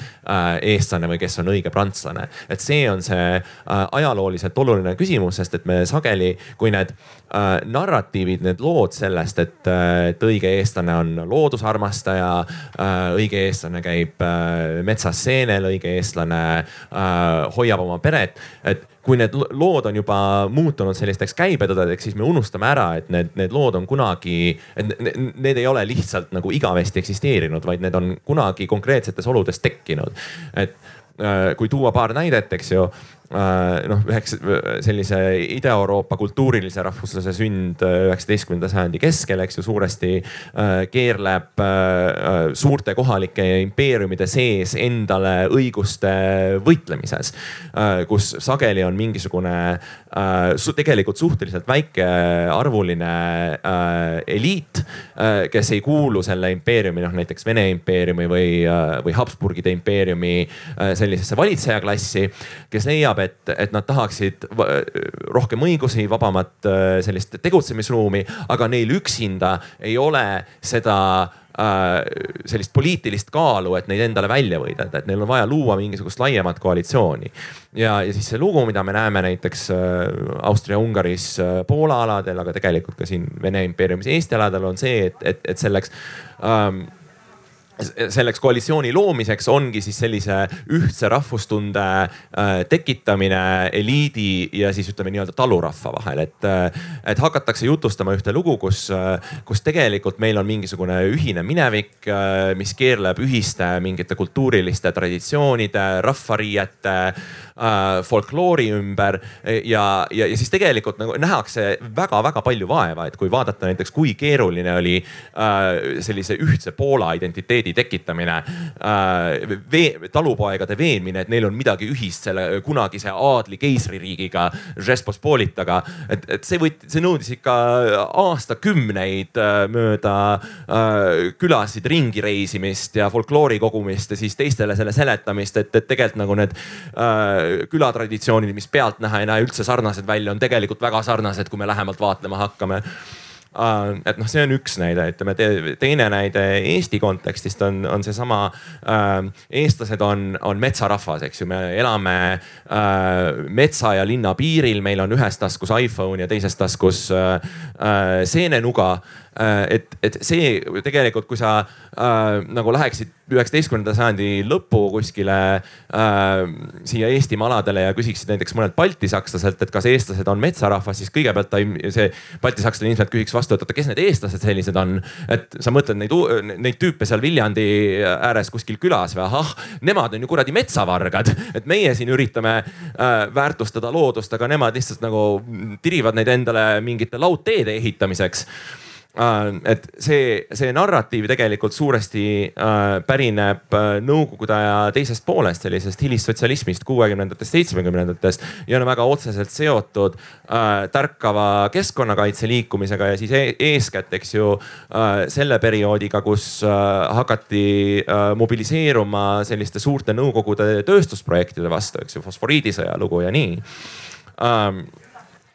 eestlane või kes on õige prantslane. et see on see äh, ajalooliselt oluline küsimus, sest et me sageli, kui need äh, narratiivid, need lood sellest, et, äh, et õige eestlane on loodusarmastaja äh,, õige eestlane käib äh, metsas seenel, õige eestlane äh, hoiab oma peret, et kui need lood on juba muutunud sellisteks käibetõdedeks, siis me unustame ära, et need, need lood on kunagi, et need ei ole lihtsalt nagu igavesti eksisteerinud, vaid need on kunagi konkreetsetes oludes tekkinud. et äh, kui tuua paar näidet, eks ju noh, üheks sellise Ida-Euroopa kultuurilise rahvuslase sünd äh, üheksateistkümnenda sajandi keskel, eks ju, suuresti äh, keerleb suurte kohalike impeeriumide sees endale õiguste võitlemises. kus sageli on mingisugune tegelikult suhteliselt väikearvuline eliit, kes ei kuulu selle impeeriumi, noh näiteks Vene impeeriumi või, või Habsburgide impeeriumi sellisesse valitsejaklassi, kes leiab, et, et nad tahaksid rohkem õigusi, vabamat äh, sellist tegutsemisruumi, aga neil üksinda ei ole seda äh, sellist poliitilist kaalu, et neid endale välja võidelda, et neil on vaja luua mingisugust laiemat koalitsiooni. ja, ja siis see lugu, mida me näeme näiteks äh, Austria-Ungaris, Poola aladel, aga tegelikult ka siin Vene impeeriumis Eesti aladel on see, et, et, et selleks ähm, selleks koalitsiooni loomiseks ongi siis sellise ühtse rahvustunde äh, tekitamine eliidi ja siis ütleme nii-öelda talurahva vahel, et, äh, et hakatakse jutustama ühte lugu, kus, äh, kus tegelikult meil on mingisugune ühine minevik, mis keerleb ühiste mingite kultuuriliste traditsioonide, rahvariiete, folkloori ümber ja, ja, ja siis tegelikult nagu nähakse väga-väga palju vaeva, et kui vaadata näiteks, kui keeruline oli sellise ühtse Poola identiteedi tekitamine äh,. Vee, talupoegade veenmine, et neil on midagi ühist selle kunagise aadli keisririigiga, Žespospolitaga. et, et see võt-, see nõudis ikka aastakümneid äh, mööda äh, külasid ringi reisimist ja folkloori kogumist ja siis teistele selle seletamist, et, et tegelikult nagu need äh, külatraditsioonid, mis pealtnäha ei näe üldse sarnased välja, on tegelikult väga sarnased, kui me lähemalt vaatlema hakkame Äh, et noh, see on üks näide, ütleme teine näide Eesti kontekstist on, on seesama äh,. eestlased on, on metsarahvas, eks ju, me elame äh, metsa ja linna piiril, meil on ühes taskus iPhone ja teises taskus äh, äh, seenenuga Äh, et, et see tegelikult, kui sa äh, nagu läheksid üheksateistkümnenda sajandi lõppu kuskile äh, siia Eestimaa aladele ja küsiksid näiteks mõnelt baltisakslaselt, et kas eestlased on metsarahvas, siis kõigepealt ta, see baltisakslane ilmselt küsiks vastu, et oota, kes need eestlased sellised on. et sa mõtled neid, neid tüüpe seal Viljandi ääres kuskil külas või? Ahah, nemad on ju kuradi metsavargad, et meie siin üritame äh, väärtustada loodust, aga nemad lihtsalt nagu tirivad neid endale mingite laudteede ehitamiseks. Äh, et see, see narratiiv tegelikult suuresti äh, pärineb äh, nõukogude aja teisest poolest, sellisest hilistsotsialismist, kuuekümnendatest, seitsmekümnendatest ja on väga otseselt seotud tärkava keskkonnakaitse liikumisega ja siis e eeskätt, eks ju, selle perioodiga, kus hakati mobiliseeruma selliste suurte nõukogude tööstusprojektide vastu, eks ju, fosforiidisõja lugu ja nii. Ähm,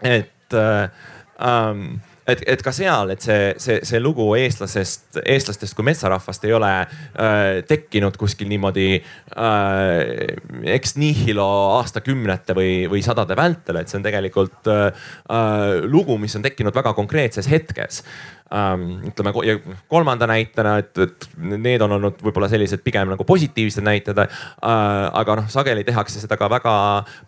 et um, et, et ka seal, et see, see, see lugu eestlasest, eestlastest kui metsarahvast ei ole äh, tekkinud kuskil niimoodi äh, ex nihilo aastakümnete või, või sadade vältel, et see on tegelikult äh, äh lugu, mis on tekkinud väga konkreetses hetkes ähm,. ütleme ja kolmanda näitena, et, et need on olnud võib-olla sellised pigem nagu positiivsed näited äh,. aga noh, sageli tehakse seda ka väga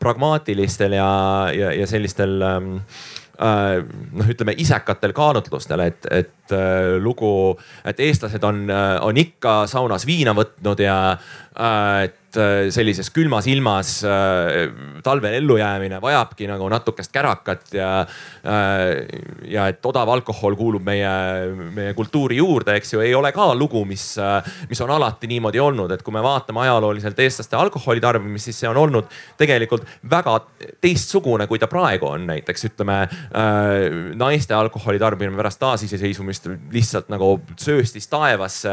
pragmaatilistel ja, ja, ja sellistel ähm, äh, noh, ütleme isekatel kaalutlustel, et, et äh, lugu, et eestlased on, äh, on ikka saunas viina võtnud ja äh, et Äh, sellises külmas ilmas äh, talvel ellujäämine vajabki nagu natukest kärakat ja, äh, ja et odav alkohol kuulub meie, meie kultuuri juurde, eks ju, ei ole ka lugu, mis, mis on alati niimoodi olnud, et kui me vaatame ajalooliselt eestlaste alkoholi tarbimist, siis see on olnud tegelikult väga teistsugune, kui ta praegu on. näiteks ütleme naiste alkoholi tarbimine pärast taasiseseisvumist lihtsalt nagu sööstis taevasse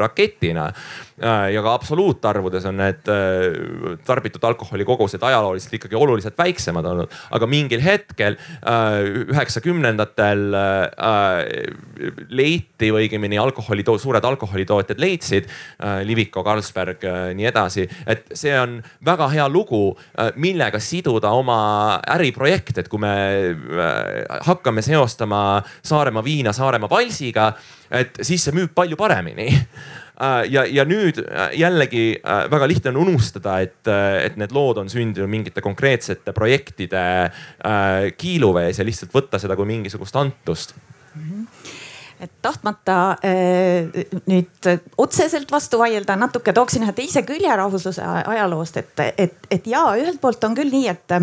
raketina ja ka absoluutarvudes on need äh, tarbitud alkoholi kogused ajalooliselt ikkagi oluliselt väiksemad olnud. aga mingil hetkel äh, üheksakümnendatel äh, leiti või õigemini alkoholi, suured alkoholitootjad leidsid, Liviko, Carlsberg, nii edasi, et see on väga hea lugu, millega siduda oma äriprojekt, et kui me hakkame seostama Saaremaa viina Saaremaa valsiga, et siis see müüb palju paremini Äh, ja, ja nüüd äh, jällegi äh, väga lihtne on unustada, et, et need lood on sündinud mingite konkreetsete projektide kiiluvees ja lihtsalt võtta seda kui mingisugust antust mm. -hmm et tahtmata äh, nüüd otseselt vastu vaielda, natuke tooksin ühe teise külje rahvusluse ajaloost, et, et, et ja ühelt poolt on küll nii, et,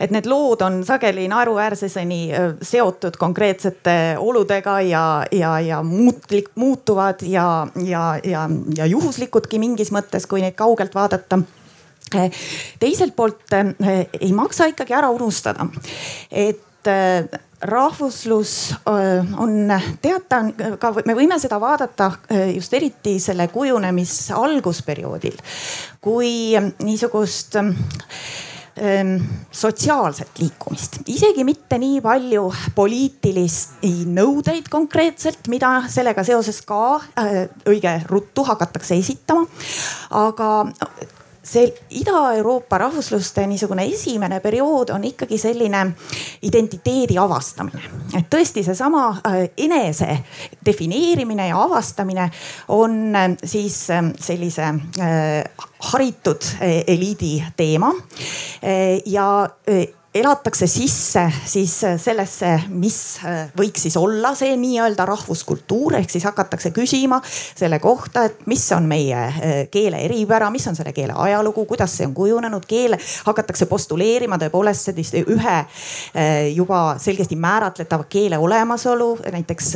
et need lood on sageli naeruväärseseni äh, seotud konkreetsete oludega ja, ja, ja muutlik, muutuvad ja, ja, ja, ja juhuslikudki mingis mõttes, kui neid kaugelt vaadata. Äh, teiselt poolt ei maksa ikkagi ära unustada, et rahvuslus äh, on teata, ka me võime seda vaadata äh, just eriti selle kujunemis algusperioodil kui niisugust ähm, sotsiaalset liikumist, isegi mitte nii palju poliitilisi nõudeid konkreetselt, mida sellega seoses ka äh, õige ruttu hakatakse esitama. aga see Ida-Euroopa rahvusluste niisugune esimene periood on ikkagi selline identiteedi avastamine. et tõesti seesama äh, enese defineerimine ja avastamine on äh, siis äh, sellise haritud eliidi teema ja elatakse sisse siis sellesse, mis äh, võiks siis olla see nii-öelda rahvuskultuur, ehk siis hakatakse küsima selle kohta, et mis on meie äh, keele eripära, mis on selle keele ajalugu, kuidas see on kujunenud, keele hakatakse postuleerima tõepoolest sellist ühe äh, juba selgesti määratletava keele olemasolu, näiteks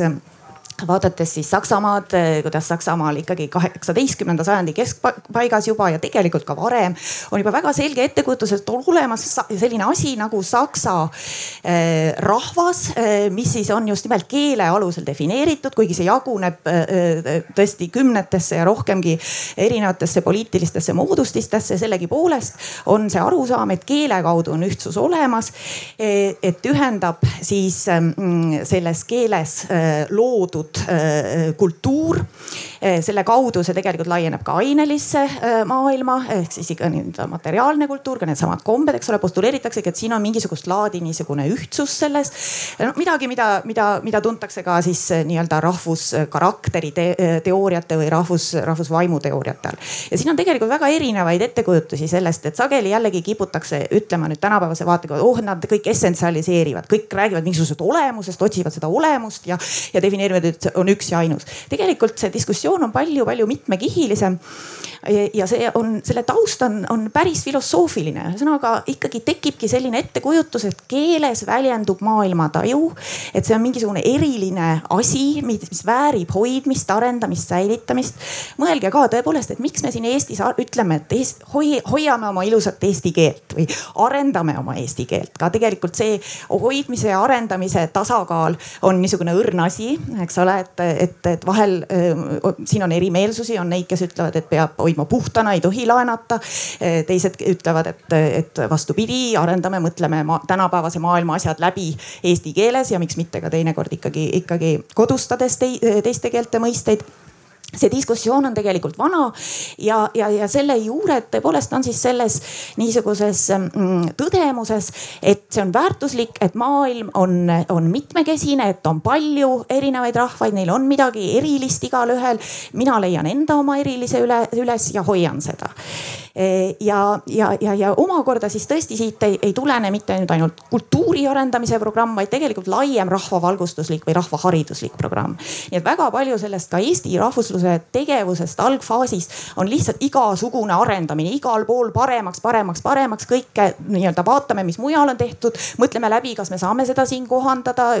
vaadates siis Saksamaad, kuidas Saksamaal ikkagi kaheksateistkümnenda sajandi keskpaigas juba ja tegelikult ka varem on juba väga selge ettekujutus, et on olemas selline asi nagu saksa eh, rahvas, eh, mis siis on just nimelt keele alusel defineeritud, kuigi see jaguneb eh, tõesti kümnetesse ja rohkemgi erinevatesse poliitilistesse moodustistesse, sellegipoolest on see arusaam, et keele kaudu on ühtsus olemas. et ühendab siis mm, selles keeles loodud loodud äh, kultuur. Äh, selle kaudu see tegelikult laieneb ka ainelisse äh, maailma ehk siis ikka nii-öelda materiaalne kultuur, ka needsamad kombed, eks ole, postuleeritaksegi, et siin on mingisugust laadi niisugune ühtsus selles no,. midagi, mida, mida, mida tuntakse ka siis nii-öelda rahvuskarakteri te teooriate või rahvus, rahvusvaimu teooriate all. ja siin on tegelikult väga erinevaid ettekujutusi sellest, et sageli jällegi kiputakse ütlema nüüd tänapäevase vaatega, oh nad kõik essentsialiseerivad, kõik räägivad mingisugusest olemusest, otsivad seda olemust ja, ja defineerivad, et on üks ja ainus. tegelikult see diskussioon on palju-palju mitmekihilisem. Ja see on, selle taust on, on päris filosoofiline, ühesõnaga ikkagi tekibki selline ettekujutus, et keeles väljendub maailmataju. et see on mingisugune eriline asi, mis väärib hoidmist, arendamist, säilitamist. mõelge ka tõepoolest, et miks me siin Eestis ütleme, et Eest, hoi, hoiame oma ilusat eesti keelt või arendame oma eesti keelt. ka tegelikult see hoidmise ja arendamise tasakaal on niisugune õrn asi, eks ole et, et, et vahel siin on erimeelsusi, on neid, kes ütlevad, et peab hoidma puhtana, ei tohi laenata. teised ütlevad, et, et vastupidi, arendame, mõtleme ma tänapäevase maailma asjad läbi eesti keeles ja miks mitte ka teinekord ikkagi, ikkagi kodustades teiste keelte mõisteid see diskussioon on tegelikult vana ja, ja, ja selle juured tõepoolest on siis selles niisuguses mm, tõdemuses, et see on väärtuslik, et maailm on, on mitmekesine, et on palju erinevaid rahvaid, neil on midagi erilist igalühel. mina leian enda oma erilise üle, üles ja hoian seda. E, ja, ja, ja, ja omakorda siis tõesti siit ei, ei tulene mitte nüüd ainult kultuuri arendamise programm, vaid tegelikult laiem rahvavalgustuslik või rahvahariduslik programm. nii et väga palju sellest ka Eesti rahvusluse tegevuse tegevusest algfaasis on lihtsalt igasugune arendamine igal pool paremaks, paremaks, paremaks, kõike nii-öelda vaatame, mis mujal on tehtud, mõtleme läbi, kas me saame seda siin kohandada.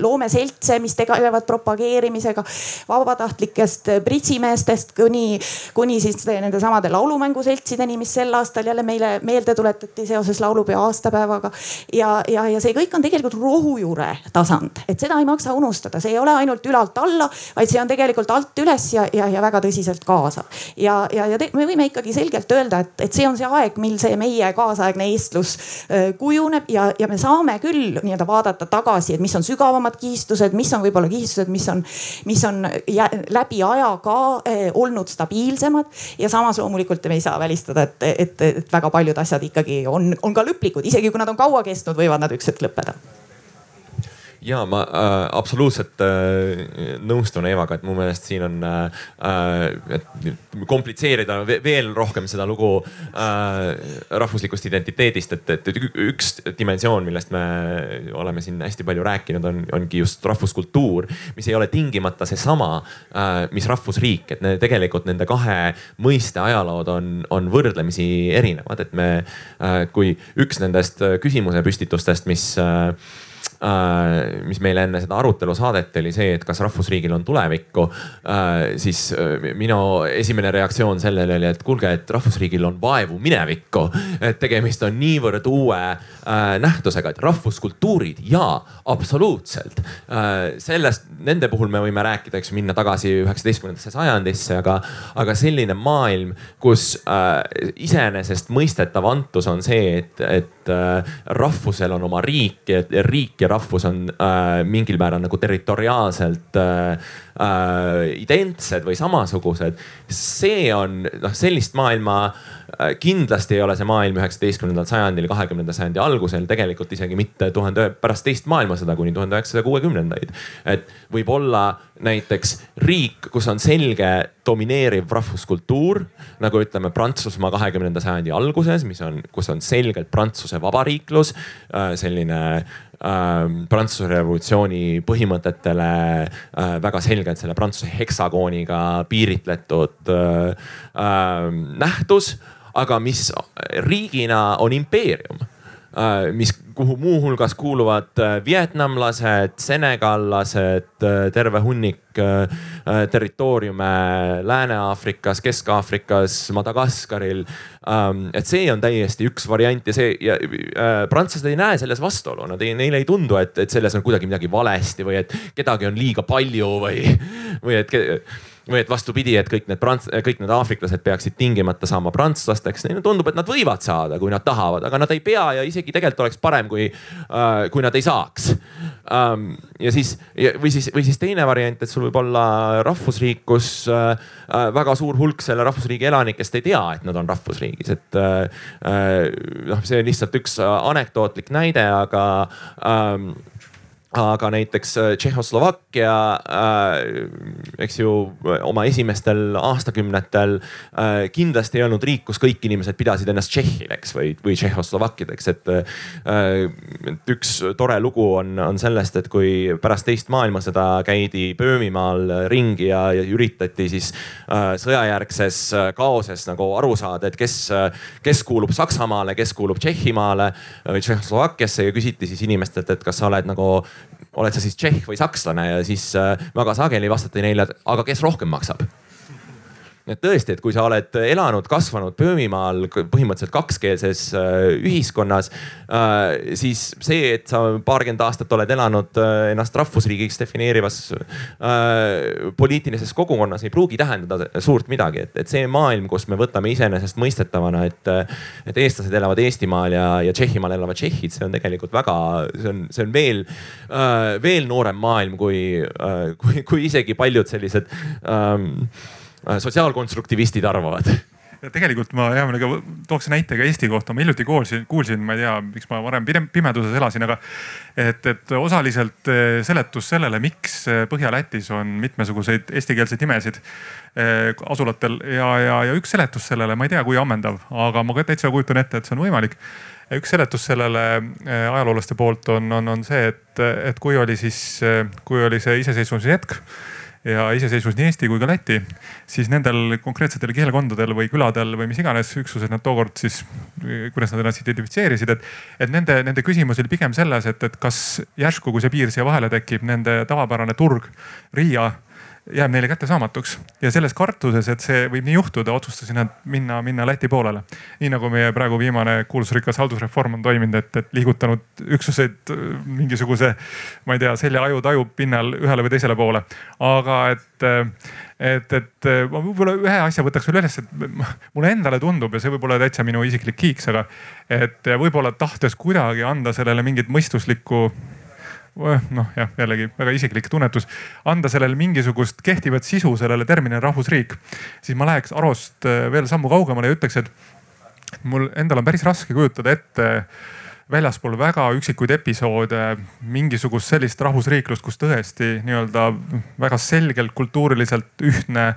loome seltse, mis tegelevad propageerimisega vabatahtlikest pritsimeestest kuni, kuni siis nende samade laulumänguseltsideni, mis sel aastal jälle meile meelde tuletati seoses laulupeo aastapäevaga. ja, ja, ja see kõik on tegelikult rohujuure tasand, et seda ei maksa unustada, see ei ole ainult ülalt alla, vaid see on tegelikult alt üles ja ja, ja, väga tõsiselt kaasav. ja, ja, ja te, me võime ikkagi selgelt öelda, et, et see on see aeg, mil see meie kaasaegne eestlus äh, kujuneb ja, ja me saame küll nii-öelda vaadata tagasi, et mis on sügavamad kihistused, mis on võib-olla kihistused, mis on, mis on läbi aja ka äh, olnud stabiilsemad. ja samas loomulikult me ei saa välistada, et, et, et väga paljud asjad ikkagi on, on ka lõplikud, isegi kui nad on kaua kestnud, võivad nad üks hetk lõppeda ja ma äh, absoluutselt äh, nõustun Eevaga, et mu meelest siin on äh,, et komplitseerida veel rohkem seda lugu äh, rahvuslikust identiteedist, et, et üks dimensioon, millest me oleme siin hästi palju rääkinud, on, ongi just rahvuskultuur, mis ei ole tingimata seesama äh,, mis rahvusriik, et ne, tegelikult nende kahe mõiste ajalood on, on võrdlemisi erinevad, et me äh,, kui üks nendest küsimuse püstitustest, mis äh, mis meile enne seda arutelu saadeti, oli see, et kas rahvusriigil on tulevikku. Äh, siis äh, minu esimene reaktsioon sellele oli, et kuulge, et rahvusriigil on vaevu minevikku. et tegemist on niivõrd uue nähtusega, et rahvuskultuurid ja absoluutselt. sellest, nende puhul me võime rääkida, eks minna tagasi üheksateistkümnendasse sajandisse, aga, aga selline maailm, kus iseenesest mõistetav antus on see, et, et rahvusel on oma riik riik ja rahvus on äh, mingil määral nagu territoriaalselt äh, äh, identsed või samasugused. see on noh, sellist maailma äh, kindlasti ei ole see maailm üheksateistkümnendal sajandil, kahekümnenda sajandi algusel, tegelikult isegi mitte tuhande, pärast teist maailmasõda kuni tuhande üheksasaja kuuekümnendaid. et võib olla näiteks riik, kus on selge domineeriv rahvuskultuur, nagu ütleme Prantsusmaa kahekümnenda sajandi alguses, mis on, kus on selgelt Prantsuse vabariiklus, äh, selline Prantsuse revolutsiooni põhimõtetele äh, väga selgelt selle Prantsuse heksagooniga piiritletud äh, äh, nähtus, aga mis riigina on impeerium mis, kuhu muuhulgas kuuluvad äh, vietnamlased, senegallased, äh, terve hunnik territooriume Lääne-Aafrikas, Kesk-Aafrikas, Madagaskaril. Ähm, et see on täiesti üks variant ja see ja prantslased ei näe selles vastuolu, nad ei, neile ei tundu, et, et selles on kuidagi midagi valesti või et kedagi on liiga palju või, või et või et vastupidi, et kõik need prants-, kõik need aafriklased peaksid tingimata saama prantslasteks. Neile tundub, et nad võivad saada, kui nad tahavad, aga nad ei pea ja isegi tegelikult oleks parem, kui äh,, kui nad ei saaks ähm,. ja siis või siis, või siis teine variant, et sul võib olla rahvusriik, kus äh, äh, väga suur hulk selle rahvusriigi elanikest ei tea, et nad on rahvusriigis, et äh, äh noh, see on lihtsalt üks anekdootlik näide, aga ähm, aga näiteks äh, Tšehhoslovakkia äh,, eks ju oma esimestel aastakümnetel äh, kindlasti ei olnud riik, kus kõik inimesed pidasid ennast tšehhideks või, või tšehhoslovakkideks, et äh,. üks tore lugu on, on sellest, et kui pärast teist maailmasõda käidi Böömimaal ringi ja, ja üritati siis äh, sõjajärgses äh, kaoses nagu aru saada, et kes, kes kuulub Saksamaale, kes kuulub Tšehhimaale või Tšehhoslovakkiasse ja küsiti siis inimestelt, et kas sa oled nagu oled sa siis tšehh või sakslane ja siis äh, väga sageli vastati neile, aga kes rohkem maksab et tõesti, et kui sa oled elanud, kasvanud Böömimaal põhimõtteliselt kakskeelses äh, ühiskonnas, äh, siis see, et sa paarkümmend aastat oled elanud äh, ennast rahvusriigiks defineerivas poliitilises kogukonnas, ei pruugi tähendada suurt midagi, et, et see maailm, kus me võtame iseenesestmõistetavana, et, et eestlased elavad Eestimaal ja, ja Tšehhimaal elavad tšehhid, see on tegelikult väga, see on, see on veel, veel noorem maailm kui, kui, kui isegi paljud sellised ähm, Äh, sotsiaalkonstruktivistid arvavad tegelikult ma hea meelega tooks näite ka Eesti kohta. ma hiljuti kuulsin, kuulsin, ma ei tea, miks ma varem pimeduses elasin, aga et, et osaliselt äh, seletus sellele, miks äh, Põhja-Lätis on mitmesuguseid eestikeelseid nimesid asulatel ja, ja, ja üks seletus sellele, ma ei tea, kui ammendav, aga ma ka täitsa kujutan ette, et see on võimalik. üks seletus sellele ajaloolaste poolt on, on, on see, et, et kui oli siis, kui oli see iseseisvumise hetk ja iseseisvus nii Eesti kui ka Läti, siis nendel konkreetsetel keelekondadel või küladel või mis iganes üksused nad tookord siis, kuidas nad ennast identifitseerisid, et, et nende, nende küsimus oli pigem selles, et, et kas järsku, kui see piir siia vahele tekib, nende tavapärane turg, Riia jääb neile kättesaamatuks ja selles kartuses, et see võib nii juhtuda, otsustasid nad minna, minna Läti poolele. nii nagu meie praegu viimane kuulsusrikas haldusreform on toiminud, et, et liigutanud üksuseid äh, mingisuguse, ma ei tea, selja-aju-taju pinnal ühele või teisele poole. aga et, äh, et, et äh, ma võib-olla ühe asja võtaks veel üles, et mulle endale tundub ja see võib olla täitsa minu isiklik kiiks, aga et võib-olla tahtes kuidagi anda sellele mingit mõistuslikku noh jah, jällegi väga isiklik tunnetus, anda sellele mingisugust kehtivat sisu sellele terminile rahvusriik, siis ma läheks Arost äh, veel sammu kaugemale ja ütleks, et mul endal on päris raske kujutada ette väljaspool väga üksikuid episoode mingisugust sellist rahvusriiklust, kus tõesti nii-öelda väga selgelt kultuuriliselt ühtne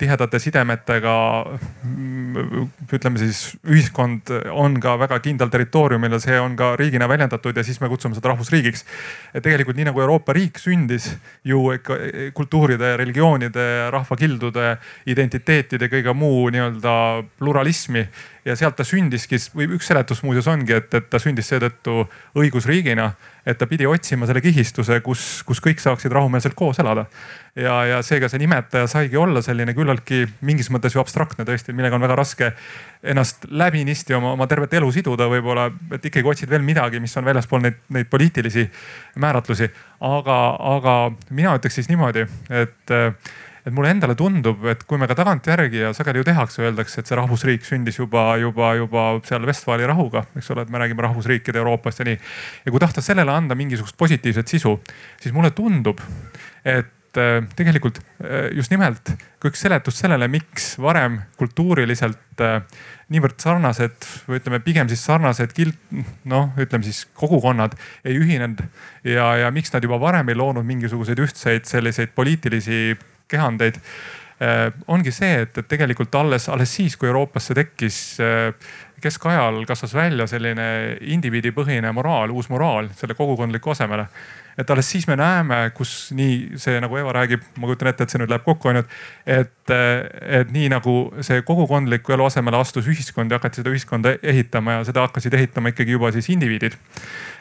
tihedate sidemetega ütleme siis ühiskond on ka väga kindlal territooriumil ja see on ka riigina väljendatud ja siis me kutsume seda rahvusriigiks. et tegelikult nii nagu Euroopa riik sündis ju ikka kultuuride, religioonide, rahvakildude, identiteetide, kõige muu nii-öelda pluralismi ja sealt ta sündiski või üks seletus muuseas ongi, et, et ta sündis seetõttu õigusriigina et ta pidi otsima selle kihistuse, kus, kus kõik saaksid rahumeelselt koos elada. ja, ja seega see nimetaja saigi olla selline küllaltki mingis mõttes ju abstraktne tõesti, millega on väga raske ennast läbinisti oma, oma tervet elu siduda võib-olla, et ikkagi otsid veel midagi, mis on väljaspool neid, neid poliitilisi määratlusi. aga, aga mina ütleks siis niimoodi, et et mulle endale tundub, et kui me ka tagantjärgi ja sageli ju tehakse, öeldakse, et see rahvusriik sündis juba, juba, juba seal Vestfaali rahuga, eks ole, et me räägime rahvusriikide Euroopast ja nii. ja kui tahta sellele anda mingisugust positiivset sisu, siis mulle tundub, et äh, tegelikult äh, just nimelt kui üks seletus sellele, miks varem kultuuriliselt äh, niivõrd sarnased või ütleme pigem siis sarnased kild, noh, ütleme siis kogukonnad ei ühinenud ja, ja miks nad juba varem ei loonud mingisuguseid ühtseid selliseid poliitilisi kehandeid äh, ongi see, et, et tegelikult alles, alles siis, kui Euroopasse tekkis äh, keskajal kasvas välja selline indiviidipõhine moraal, uus moraal selle kogukondliku asemele. et alles siis me näeme, kus nii see nagu Eva räägib, ma kujutan ette, et see nüüd läheb kokku ainult, et, et nii nagu see kogukondliku elu asemele astus ühiskond ja hakati seda ühiskonda ehitama ja seda hakkasid ehitama ikkagi juba siis indiviidid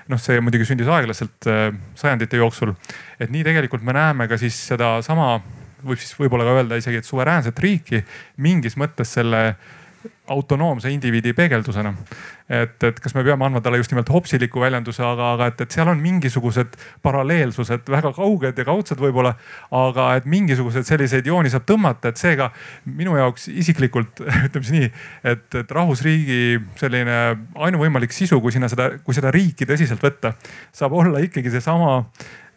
noh, see muidugi sündis aeglaselt äh, sajandite jooksul. et nii tegelikult me näeme ka siis sedasama võib siis võib-olla ka öelda isegi, et suveräänset riiki mingis mõttes selle autonoomse indiviidi peegeldusena. Et, et kas me peame andma talle just nimelt hopsiliku väljenduse, aga, aga et, et seal on mingisugused paralleelsused, väga kauged ja kaudsed võib-olla. aga et mingisuguseid selliseid jooni saab tõmmata, et seega minu jaoks isiklikult ütleme siis nii, et, et rahvusriigi selline ainuvõimalik sisu, kui sinna seda, kui seda riiki tõsiselt võtta, saab olla ikkagi seesama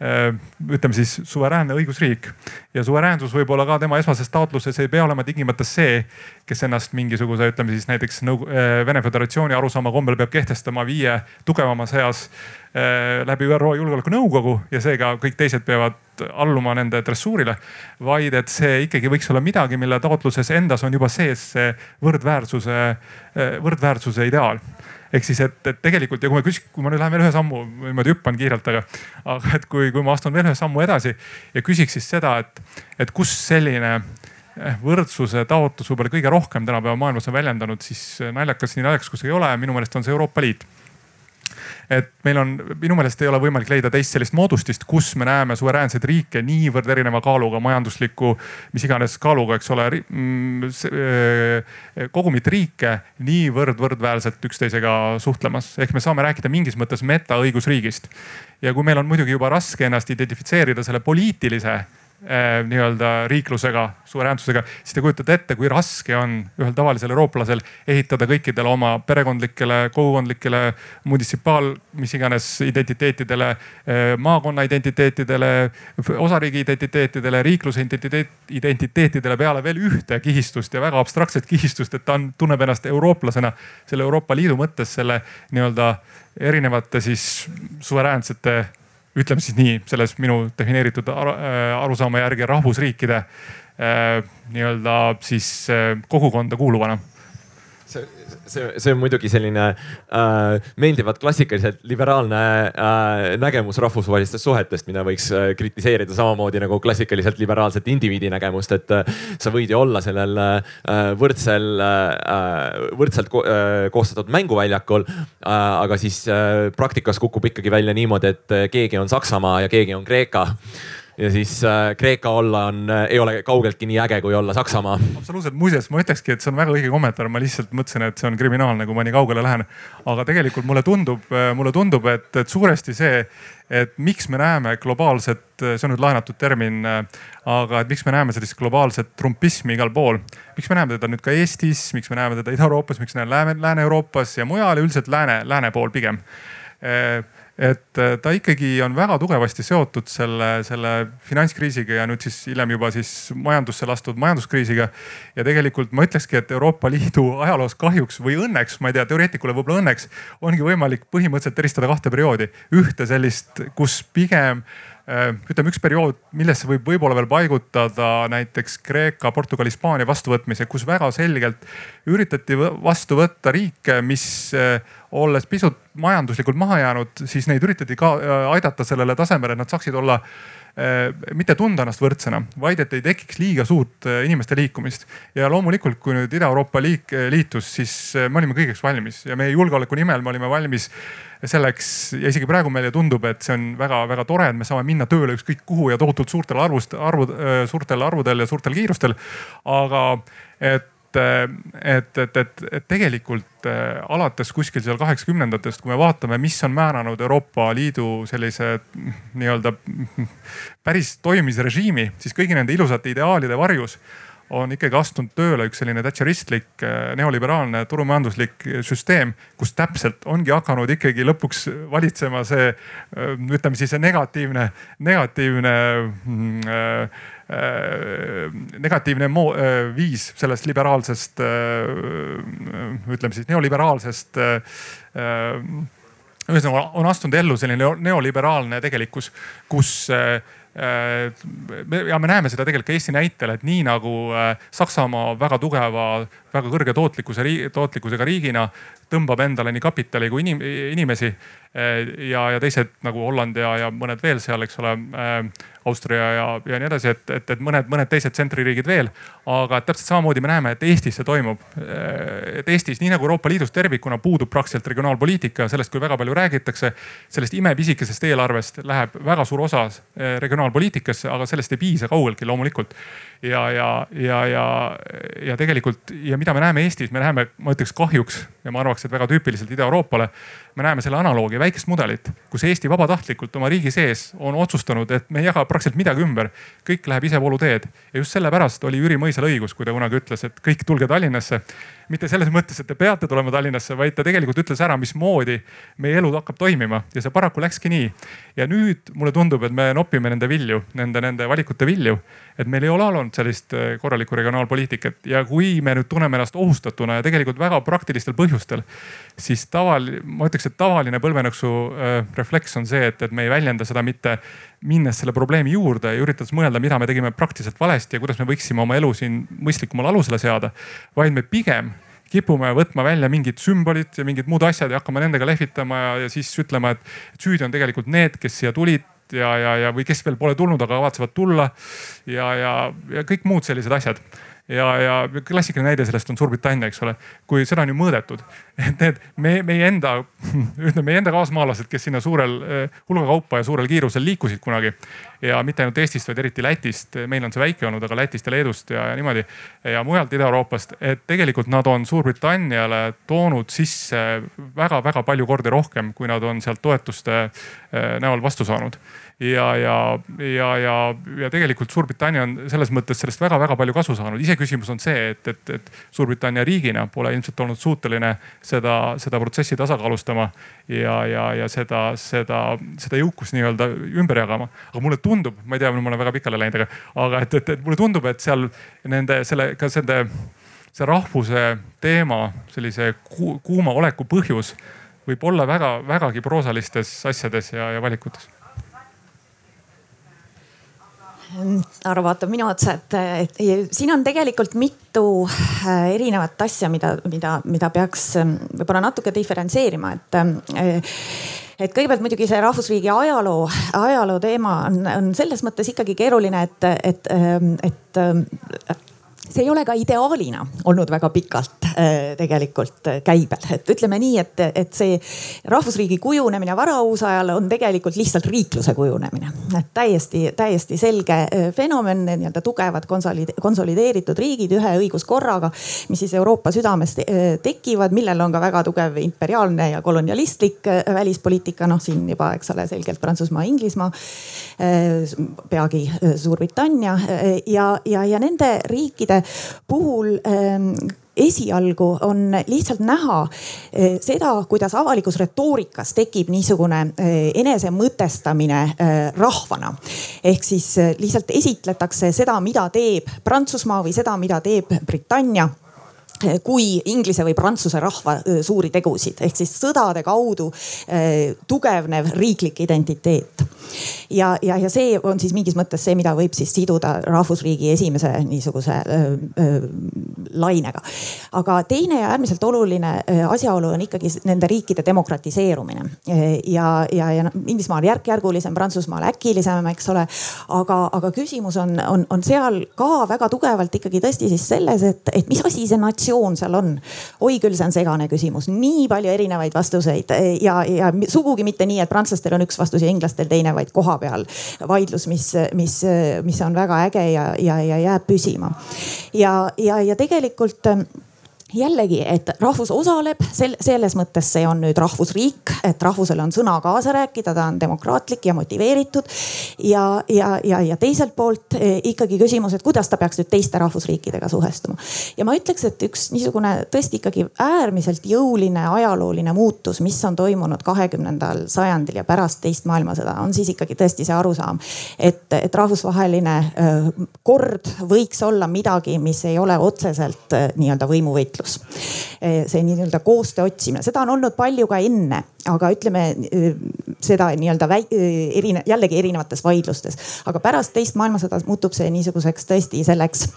Äh, ütleme siis suveräänne õigusriik ja suveräänsus võib olla ka tema esmases taotluses, ei pea olema tingimata see, kes ennast mingisuguse, ütleme siis näiteks äh, Vene Föderatsiooni arusaama kombel peab kehtestama viie tugevama seas äh, läbi ÜRO Julgeolekunõukogu ja seega kõik teised peavad alluma nende dressuurile. vaid et see ikkagi võiks olla midagi, mille taotluses endas on juba sees see võrdväärsuse, võrdväärsuse ideaal ehk siis, et, et tegelikult ja kui me küs-, kui ma nüüd lähen veel ühe sammu, niimoodi hüppan kiirelt, aga, aga et kui, kui ma astun veel ühe sammu edasi ja küsiks siis seda, et, et kus selline eh, võrdsuse taotlus võib-olla kõige rohkem tänapäeva maailmas on väljendanud, siis naljakas, nii naljakas kui see ei ole, minu meelest on see Euroopa Liit et meil on, minu meelest ei ole võimalik leida teist sellist moodustist, kus me näeme suveräänseid riike niivõrd erineva kaaluga, majandusliku, mis iganes kaaluga, eks ole, mm, äh, kogumit riike niivõrd võrdväärselt üksteisega suhtlemas. ehk me saame rääkida mingis mõttes metaõigusriigist. ja kui meil on muidugi juba raske ennast identifitseerida selle poliitilise nii-öelda riiklusega, suveräänsusega, siis te kujutate ette, kui raske on ühel tavalisel eurooplasel ehitada kõikidele oma perekondlikele, kogukondlikele, munitsipaal, mis iganes identiteetidele, äh, maakonna identiteetidele, osariigi identiteetidele, riikluse identiteet, identiteetidele peale veel ühte kihistust ja väga abstraktset kihistust, et ta on, tunneb ennast eurooplasena selle Euroopa Liidu mõttes selle nii-öelda erinevate siis suveräänsete ütleme siis nii, selles minu defineeritud äh, arusaama järgi rahvusriikide äh, nii-öelda siis äh, kogukonda kuuluvana see, see, see on muidugi selline äh, meeldivalt klassikaliselt liberaalne äh, nägemus rahvusvahelistest suhetest, mida võiks äh, kritiseerida samamoodi nagu klassikaliselt liberaalset indiviidi nägemust, et äh, sa võid ju olla sellel äh, võrdsel äh,, võrdselt ko äh, koostatud mänguväljakul äh,. aga siis äh, praktikas kukub ikkagi välja niimoodi, et äh, keegi on Saksamaa ja keegi on Kreeka ja siis äh, Kreeka olla on äh,, ei ole kaugeltki nii äge, kui olla Saksamaa. absoluutselt, muuseas ma ütlekski, et see on väga õige kommentaar, ma lihtsalt mõtlesin, et see on kriminaalne, kui ma nii kaugele lähen. aga tegelikult mulle tundub, äh, mulle tundub, et, et suuresti see, et miks me näeme globaalset, see on nüüd laenatud termin, aga et miks me näeme sellist globaalset trumpismi igal pool. miks me näeme teda nüüd ka Eestis, miks me näeme teda Ida-Euroopas, miks me näeme Lääne-Euroopas ja mujal ja üldiselt lääne, lääne pool pigem et äh, ta ikkagi on väga tugevasti seotud selle, selle finantskriisiga ja nüüd siis hiljem juba siis majandusse lastud majanduskriisiga. ja tegelikult ma ütlekski, et Euroopa Liidu ajaloos kahjuks või õnneks, ma ei tea, teoreetikule võib-olla õnneks ongi võimalik põhimõtteliselt eristada kahte perioodi. ühte sellist, kus pigem Äh, ütleme üks periood, millesse võib võib-olla veel paigutada näiteks Kreeka, Portugal, Hispaania vastuvõtmise, kus väga selgelt üritati vastu võtta riike, mis äh, olles pisut majanduslikult maha jäänud, siis neid üritati ka äh, aidata sellele tasemele, et nad saaksid olla mitte tunda ennast võrdsena, vaid et ei tekiks liiga suurt inimeste liikumist. ja loomulikult, kui nüüd Ida-Euroopa liik liitus, siis me olime kõigeks valmis ja meie julgeoleku nimel me olime valmis selleks ja isegi praegu meile tundub, et see on väga-väga tore, et me saame minna tööle ükskõik kuhu ja tohutult suurtel arvust, arvud, äh, suurtel arvudel ja suurtel kiirustel. aga et et, et, et, et tegelikult äh, alates kuskil seal kaheksakümnendatest, kui me vaatame, mis on määranud Euroopa Liidu sellise nii-öelda päris toimimise režiimi, siis kõigi nende ilusate ideaalide varjus on ikkagi astunud tööle üks selline thatcheristlik äh, neoliberaalne turumajanduslik süsteem, kus täpselt ongi hakanud ikkagi lõpuks valitsema see, äh, ütleme siis see negatiivne, negatiivne mm, negatiivne viis sellest liberaalsest, ütleme siis neoliberaalsest ühesõnaga on astunud ellu selline neoliberaalne tegelikkus, kus äh, Äh, ja me näeme seda tegelikult ka Eesti näitel, et nii nagu äh, Saksamaa väga tugeva, väga kõrge tootlikkuse, tootlikkusega riigina tõmbab endale nii kapitali kui inim, inimesi. Äh, ja, ja teised nagu Holland ja, ja mõned veel seal, eks ole Austria ja, ja nii edasi, et, et, et mõned, mõned teised tsentririigid veel. aga täpselt samamoodi me näeme, et Eestis see toimub. et Eestis, nii nagu Euroopa Liidus tervikuna puudub praktiliselt regionaalpoliitika, sellest küll väga palju räägitakse. sellest imepisikesest eelarvest läheb väga suur osa eh, regionaalpoliitikasse, aga sellest ei piisa kaugeltki loomulikult. ja, ja, ja, ja, ja tegelikult ja mida me näeme Eestis, me näeme, ma ütleks kahjuks ja ma arvaks, et väga tüüpiliselt Ida-Euroopale me näeme selle analoogi, väikest mudelit, kus Eesti vabatahtlikult oma riigi sees on otsustanud, et me ei jaga praktiliselt midagi ümber. kõik läheb isevoolu teed ja just sellepärast oli Jüri Mõisal õigus, kui ta kunagi ütles, et kõik tulge Tallinnasse. mitte selles mõttes, et te peate tulema Tallinnasse, vaid ta tegelikult ütles ära, mismoodi meie elu hakkab toimima ja see paraku läkski nii. ja nüüd mulle tundub, et me nopime nende vilju, nende, nende valikute vilju. et meil ei ole olnud sellist äh, korralikku regionaalpoliitikat ja kui me nüüd tunneme ennast ohustatuna ja tegelikult väga praktilistel põhjustel, siis taval, ma ütleks, et tavaline põlvenõksu äh, refleks on see, et, et me ei väljenda seda mitte minnes selle probleemi juurde ja üritades mõelda, mida me tegime praktiliselt valesti ja kuidas me võiksime oma elu siin mõistlikumale alusele seada. vaid me pigem kipume võtma välja mingid sümbolid ja mingid muud asjad ja hakkama nendega lehvitama ja, ja siis ütlema, et süüdi on tegelikult need, kes siia tulid ja, ja, ja või kes veel pole tulnud, aga kavatsevad tulla. ja, ja, ja kõik muud sellised asjad ja, ja klassikaline näide sellest on Suurbritannia, eks ole, kui seda on ju mõõdetud, et need me, meie enda, ütleme meie enda kaasmaalased, kes sinna suurel hulga kaupa ja suurel kiirusel liikusid kunagi ja mitte ainult Eestist, vaid eriti Lätist. meil on see väike olnud, aga Lätist ja Leedust ja, ja niimoodi ja mujalt Ida-Euroopast, et tegelikult nad on Suurbritanniale toonud sisse väga-väga palju kordi rohkem, kui nad on sealt toetuste näol vastu saanud ja, ja, ja, ja, ja tegelikult Suurbritannia on selles mõttes sellest väga-väga palju kasu saanud. iseküsimus on see, et, et, et Suurbritannia riigina pole ilmselt olnud suuteline seda, seda protsessi tasakaalustama ja, ja, ja seda, seda, seda jõukust nii-öelda ümber jagama. aga mulle tundub, ma ei tea, ma olen väga pikale läinud, aga, aga et, et, et mulle tundub, et seal nende selle, ka selle, see rahvuse teema, sellise kuuma oleku põhjus võib olla väga, vägagi proosalistes asjades ja, ja valikutes Arvo vaatab minu otsa, et, siin on tegelikult mitu äh, erinevat asja, mida, mida, mida peaks ähm, võib-olla natuke diferentseerima, et äh, et kõigepealt muidugi see rahvusriigi ajaloo, ajaloo teema on, on selles mõttes ikkagi keeruline, et, et, ähm, et, et see ei ole ka ideaalina olnud väga pikalt äh, tegelikult äh, käibel, et ütleme nii, et, et see rahvusriigi kujunemine varauusajal on tegelikult lihtsalt riikluse kujunemine. et täiesti, täiesti selge äh, fenomen, nii-öelda tugevad konsolideeritud riigid ühe õiguskorraga, mis siis Euroopa südames tekivad, millel on ka väga tugev imperiaalne ja kolonialistlik välispoliitika, noh siin juba, eks ole, selgelt Prantsusmaa, Inglismaa, peagi Suurbritannia ja, ja, ja nende riikide puhul ähm, esialgu on lihtsalt näha äh, seda, kuidas avalikus retoorikas tekib niisugune äh, enesemõtestamine äh, rahvana. ehk siis lihtsalt esitletakse seda, mida teeb Prantsusmaa või seda, mida teeb Britannia kui Inglise või Prantsuse rahva suuri tegusid ehk siis sõdade kaudu tugevnev riiklik identiteet. ja, ja, ja see on siis mingis mõttes see, mida võib siis siduda rahvusriigi esimese niisuguse öö, öö, lainega. aga teine ja äärmiselt oluline asjaolu on ikkagi nende riikide demokratiseerumine ja, ja, ja Inglismaal järk-järgulisem, Prantsusmaal äkilisem, eks ole. aga, aga küsimus on, on, on seal ka väga tugevalt ikkagi tõesti siis selles, et, et mis asi see natsioon motivatsioon seal on? oi küll, see on segane küsimus, nii palju erinevaid vastuseid ja, ja sugugi mitte nii, et prantslastel on üks vastus ja inglastel teine, vaid koha peal vaidlus, mis, mis, mis on väga äge ja, ja, ja jääb püsima. ja, ja, ja tegelikult jällegi, et rahvus osaleb sel, selles mõttes see on nüüd rahvusriik, et rahvusel on sõna kaasa rääkida, ta on demokraatlik ja motiveeritud. ja, ja, ja, ja teiselt poolt eh, ikkagi küsimus, et kuidas ta peaks nüüd teiste rahvusriikidega suhestuma. ja ma ütleks, et üks niisugune tõesti ikkagi äärmiselt jõuline ajalooline muutus, mis on toimunud kahekümnendal sajandil ja pärast teist maailmasõda, on siis ikkagi tõesti see arusaam, et, et rahvusvaheline eh, kord võiks olla midagi, mis ei ole otseselt eh, nii-öelda võimuvõitlus väärtus. Eh, see nii-öelda koostöö otsimine, seda on olnud palju ka enne, aga ütleme eh, seda nii-öelda eh, erine-, jällegi erinevates vaidlustes. aga pärast teist maailmasõda muutub see niisuguseks tõesti selleks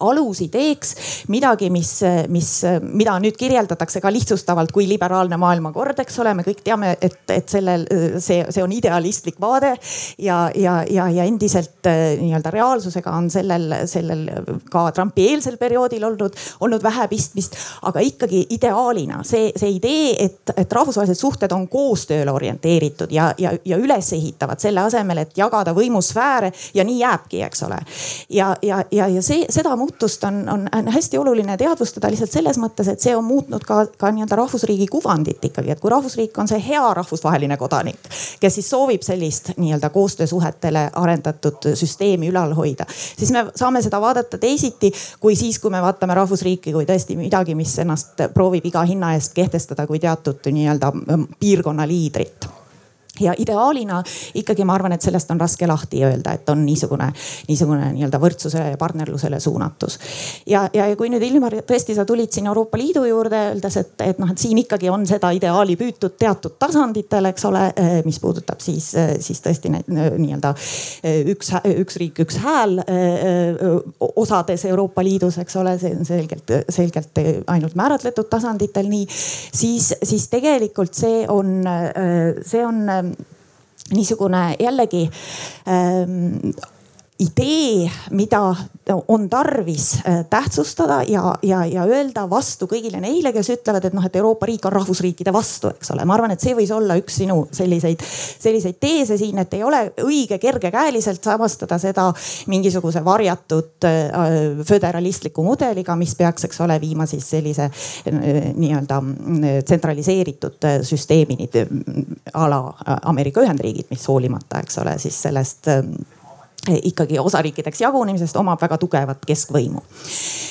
alusideeks midagi, mis, mis, mida nüüd kirjeldatakse ka lihtsustavalt kui liberaalne maailmakord, eks ole, me kõik teame, et, et sellel, see, see on idealistlik vaade ja, ja, ja, ja endiselt äh, nii-öelda reaalsusega on sellel, sellel ka Trumpi eelsel perioodil olnud, olnud vähe pistmist. aga ikkagi ideaalina see, see idee, et, et rahvusvahelised suhted on koostööle orienteeritud ja, ja, ja üles ehitavad selle asemel, et jagada võimusfääre ja nii jääbki, eks ole. ja, ja, ja, ja see, seda muutust on, on, on hästi oluline teadvustada lihtsalt selles mõttes, et see on muutnud ka, ka nii-öelda rahvusriigi kuvandit ikkagi, et kui rahvusriik on see hea rahvusvaheline kodanik, kes siis soovib sellist nii-öelda koostöösuhetele arendatud süsteemi ülal hoida, siis me saame seda vaadata teisiti kui siis, kui me vaatame rahvusriiki kui tõesti midagi, mis ennast proovib iga hinna eest kehtestada kui teatud nii-öelda piirkonna liidrit ja ideaalina ikkagi ma arvan, et sellest on raske lahti öelda, et on niisugune, niisugune nii-öelda võrdsusele ja partnerlusele suunatus. ja, ja kui nüüd Ilmar, tõesti sa tulid siin Euroopa Liidu juurde öeldes, et, et noh, et siin ikkagi on seda ideaali püütud teatud tasanditel, eks ole, eh, mis puudutab siis, eh, siis tõesti need nii-öelda eh, üks, üks riik, üks hääl osades Euroopa Liidus, eks ole, see on selgelt, selgelt ainult määratletud tasanditel nii, siis, siis tegelikult see on, see on niisugune jällegi ähm, idee, mida on tarvis äh, tähtsustada ja, ja, ja öelda vastu kõigile neile, kes ütlevad, et noh, et Euroopa riik on rahvusriikide vastu, eks ole. ma arvan, et see võis olla üks sinu selliseid, selliseid teese siin, et ei ole õige kergekäeliselt samastada seda mingisuguse varjatud äh, föderalistliku mudeliga, mis peaks, eks ole, viima siis sellise äh, nii-öelda tsentraliseeritud süsteemini a la Ameerika Ühendriigid, mis hoolimata, eks ole, siis sellest ikkagi osariikideks jagunemisest omab väga tugevat keskvõimu.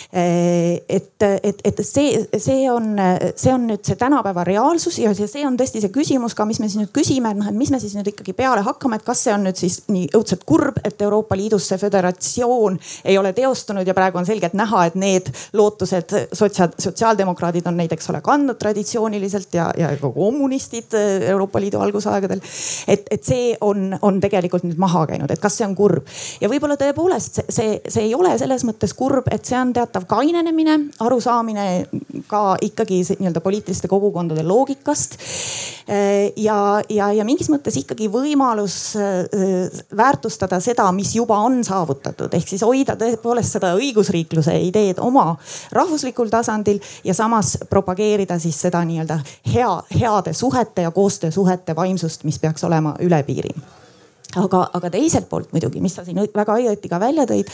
et, et, et see, see on, see on nüüd see tänapäeva reaalsus ja see on tõesti see küsimus ka, mis me siis nüüd küsime, et noh, et mis me siis nüüd ikkagi peale hakkame, et kas see on nüüd siis nii õudselt kurb, et Euroopa Liidus see föderatsioon ei ole teostunud ja praegu on selgelt näha, et need lootused sotsiaal, sotsiaaldemokraadid on neid, eks ole, kandnud traditsiooniliselt ja, ja ka kommunistid Euroopa Liidu algusaegadel. et, et see on, on tegelikult nüüd maha käinud, et kas see on kurb kurb. ja võib-olla tõepoolest see, see, see ei ole selles mõttes kurb, et see on teatav kainenemine, arusaamine ka ikkagi nii-öelda poliitiliste kogukondade loogikast. ja, ja, ja mingis mõttes ikkagi võimalus äh, väärtustada seda, mis juba on saavutatud, ehk siis hoida tõepoolest seda õigusriikluse ideed oma rahvuslikul tasandil ja samas propageerida siis seda nii-öelda hea, heade suhete ja koostöösuhete vaimsust, mis peaks olema üle piiri aga, aga teiselt poolt muidugi, mis sa siin väga õieti ka välja tõid,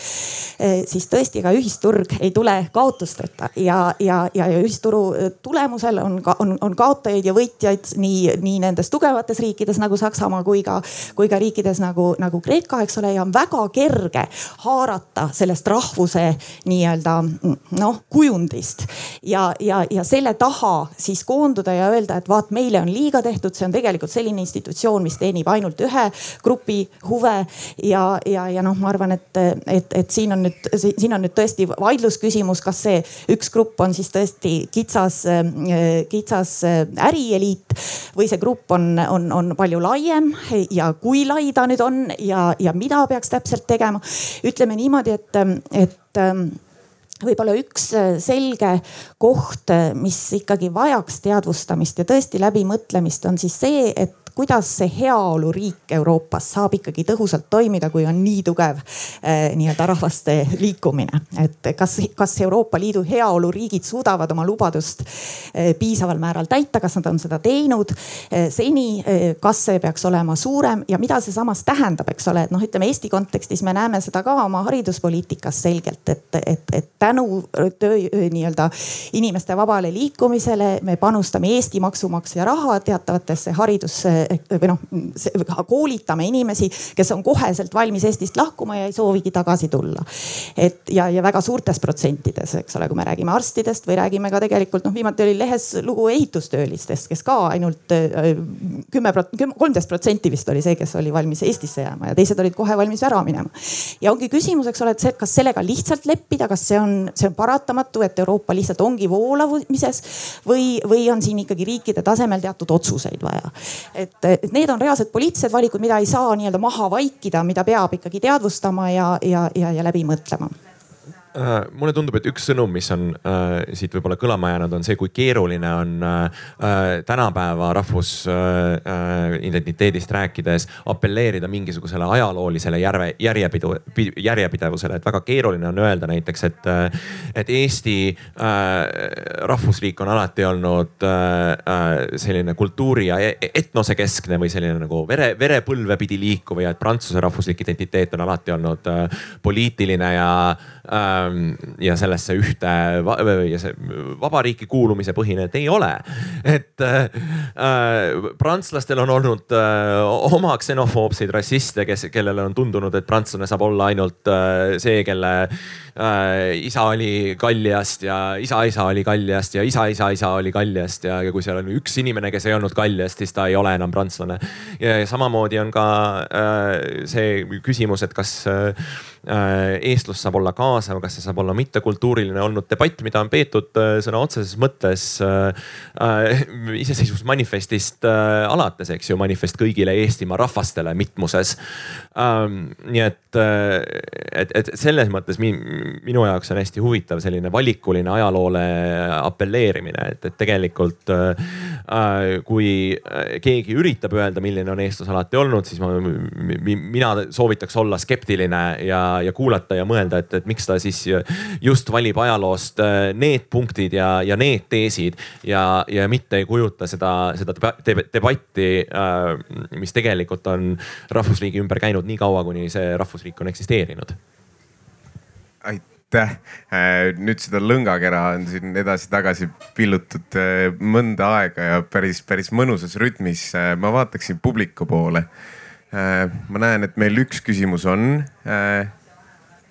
eh, siis tõesti, ega ühisturg ei tule kaotusteta ja, ja, ja, ühisturu eh, tulemusel on ka, on, on kaotajaid ja võitjaid nii, nii nendes tugevates riikides nagu Saksamaa kui ka, kui ka riikides nagu, nagu Kreeka, eks ole, ja on väga kerge haarata sellest rahvuse nii-öelda noh kujundist. Ja, ja, ja selle taha siis koonduda ja öelda, et vaat meile on liiga tehtud, see on tegelikult selline institutsioon, mis teenib ainult ühe grupi grupi huve ja, ja, ja noh, ma arvan, et, et, et siin on nüüd, siin on nüüd tõesti vaidlusküsimus, kas see üks grupp on siis tõesti kitsas, kitsas ärieliit või see grupp on, on, on palju laiem ja kui lai ta nüüd on ja, ja mida peaks täpselt tegema. ütleme niimoodi, et, et võib-olla üks selge koht, mis ikkagi vajaks teadvustamist ja tõesti läbimõtlemist, on siis see, et kuidas see heaoluriik Euroopas saab ikkagi tõhusalt toimida, kui on nii tugev eh, nii-öelda rahvaste liikumine. et kas, kas Euroopa Liidu heaoluriigid suudavad oma lubadust eh, piisaval määral täita, kas nad on seda teinud eh, seni, kas see peaks olema suurem ja mida see samas tähendab, eks ole, et noh, ütleme Eesti kontekstis me näeme seda ka oma hariduspoliitikas selgelt, et, et, et tänu töö nii-öelda inimeste vabale liikumisele me panustame Eesti maksumaksja raha teatavatesse haridus või noh, koolitame inimesi, kes on koheselt valmis Eestist lahkuma ja ei soovigi tagasi tulla. et ja, ja väga suurtes protsentides, eks ole, kui me räägime arstidest või räägime ka tegelikult noh, viimati oli lehes lugu ehitustöölistest, kes ka ainult äh, kümme, kolmteist protsenti vist oli see, kes oli valmis Eestisse jääma ja teised olid kohe valmis ära minema. ja ongi küsimus, eks ole, et see, kas sellega lihtsalt leppida, kas see on, see on paratamatu, et Euroopa lihtsalt ongi voolavumises või, või on siin ikkagi riikide tasemel teatud otsuseid vaja. et et, need on reaalsed poliitilised valikud, mida ei saa nii-öelda maha vaikida, mida peab ikkagi teadvustama ja, ja, ja, ja läbi mõtlema mulle tundub, et üks sõnum, mis on äh, siit võib-olla kõlama jäänud, on see, kui keeruline on äh, äh tänapäeva rahvusidentiteedist äh, rääkides apelleerida mingisugusele ajaloolisele järve, järjepidu, järjepidevusele, et väga keeruline on öelda näiteks, et, et Eesti äh, rahvusriik on alati olnud selline kultuuri ja e-, etnose keskne või selline nagu vere, verepõlve pidi liikuv ja et Prantsuse rahvuslik identiteet on alati olnud poliitiline ja ja sellesse ühte ja see vabariiki kuulumise põhine, et ei ole. et äh, äh, prantslastel on olnud äh, oma ksenofoobseid rassiste, kes, kellele on tundunud, et prantslane saab olla ainult äh, see, kelle äh, isa oli Galliast ja isa isa oli Galliast ja isa isa isa oli Galliast ja, ja kui seal on üks inimene, kes ei olnud Galliast, siis ta ei ole enam prantslane. ja, samamoodi on ka äh, see küsimus, et kas äh, Äh, eestlus saab olla kaasav, kas see saab olla mittekultuuriline, olnud debatt, mida on peetud äh, sõna otseses mõttes äh, äh iseseisvusmanifestist äh, alates, eks ju, manifest kõigile Eestimaa rahvastele mitmuses ähm,. nii et, et, et selles mõttes mi, minu jaoks on hästi huvitav selline valikuline ajaloole apelleerimine, et, et tegelikult äh, Äh, kui keegi üritab öelda, milline on eestlus alati olnud, siis ma, mina soovitaks olla skeptiline ja, ja kuulata ja mõelda, et, et miks ta siis just valib ajaloost need punktid ja, ja need teesid ja, ja mitte ei kujuta seda, seda debatti, mis tegelikult on rahvusriigi ümber käinud nii kaua, kuni see rahvusriik on eksisteerinud aitäh. Äh, nüüd seda lõngakera on siin edasi-tagasi pillutud äh, mõnda aega ja päris, päris mõnusas rütmis. Äh, ma vaataksin publiku poole. ma näen, et meil üks küsimus on.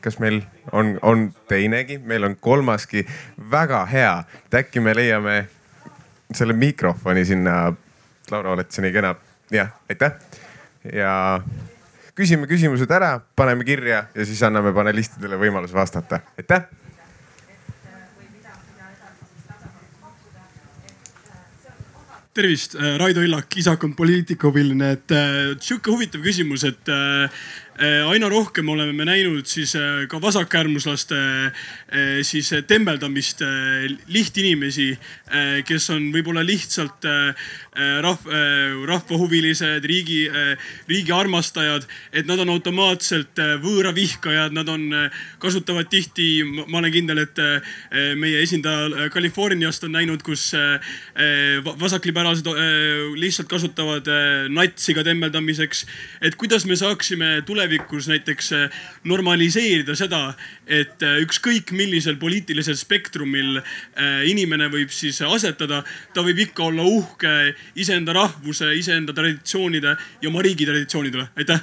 kas meil on, on teinegi, meil on kolmaski, väga hea, et äkki me leiame selle mikrofoni sinna. Laura, oled sa nii kena? jah, aitäh ja küsime küsimused ära, paneme kirja ja siis anname panelistidele võimaluse vastata. aitäh. tervist, Raido Illak, Isak on poliitikahuviline, et äh, sihuke huvitav küsimus, et äh, Äh, aina rohkem oleme me näinud siis äh, ka vasakäärmuslaste äh, siis tembeldamist lihtinimesi, kes on võib-olla lihtsalt rahva, rahvahuvilised, riigi, riigi armastajad. et nad on automaatselt võõravihkajad, nad on, kasutavad tihti, ma olen kindel, et meie esindaja Californiast on näinud, kus vasakliberaalsed lihtsalt kasutavad natsi ka tembeldamiseks. et kuidas me saaksime tulevikus tulevikus näiteks äh, normaliseerida seda, et äh, ükskõik millisel poliitilisel spektrumil äh, inimene võib siis asetada, ta võib ikka olla uhke iseenda rahvuse, iseenda traditsioonide ja oma riigi traditsioonide üle. aitäh.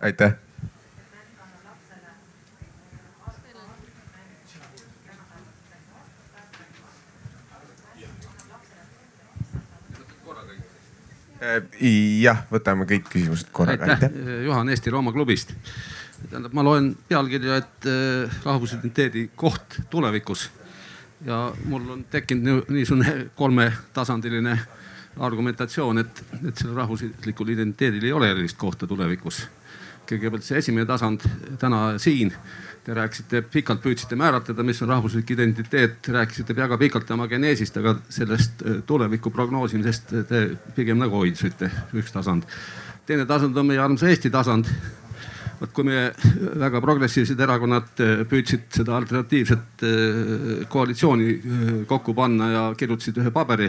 aitäh jah, võtame kõik küsimused korraga. aitäh, Juhan Eesti-Rooma klubist. tähendab, ma loen pealkirja, et äh, rahvusidentiteedi koht tulevikus ja mul on tekkinud niisugune kolmetasandiline argumentatsioon, et, et sellel rahvuslikul identiteedil ei ole erilist kohta tulevikus. kõigepealt see esimene tasand täna siin Te rääkisite pikalt, püüdsite määratleda, mis on rahvuslik identiteet, rääkisite väga pikalt oma geneesist, aga sellest äh, tuleviku prognoosimisest te pigem nagu hoidusite, üks tasand. teine tasand on meie armsa Eesti tasand. vot kui meie väga progressiivsed erakonnad äh, püüdsid seda alternatiivset äh, koalitsiooni kokku panna ja kirjutasid ühe paberi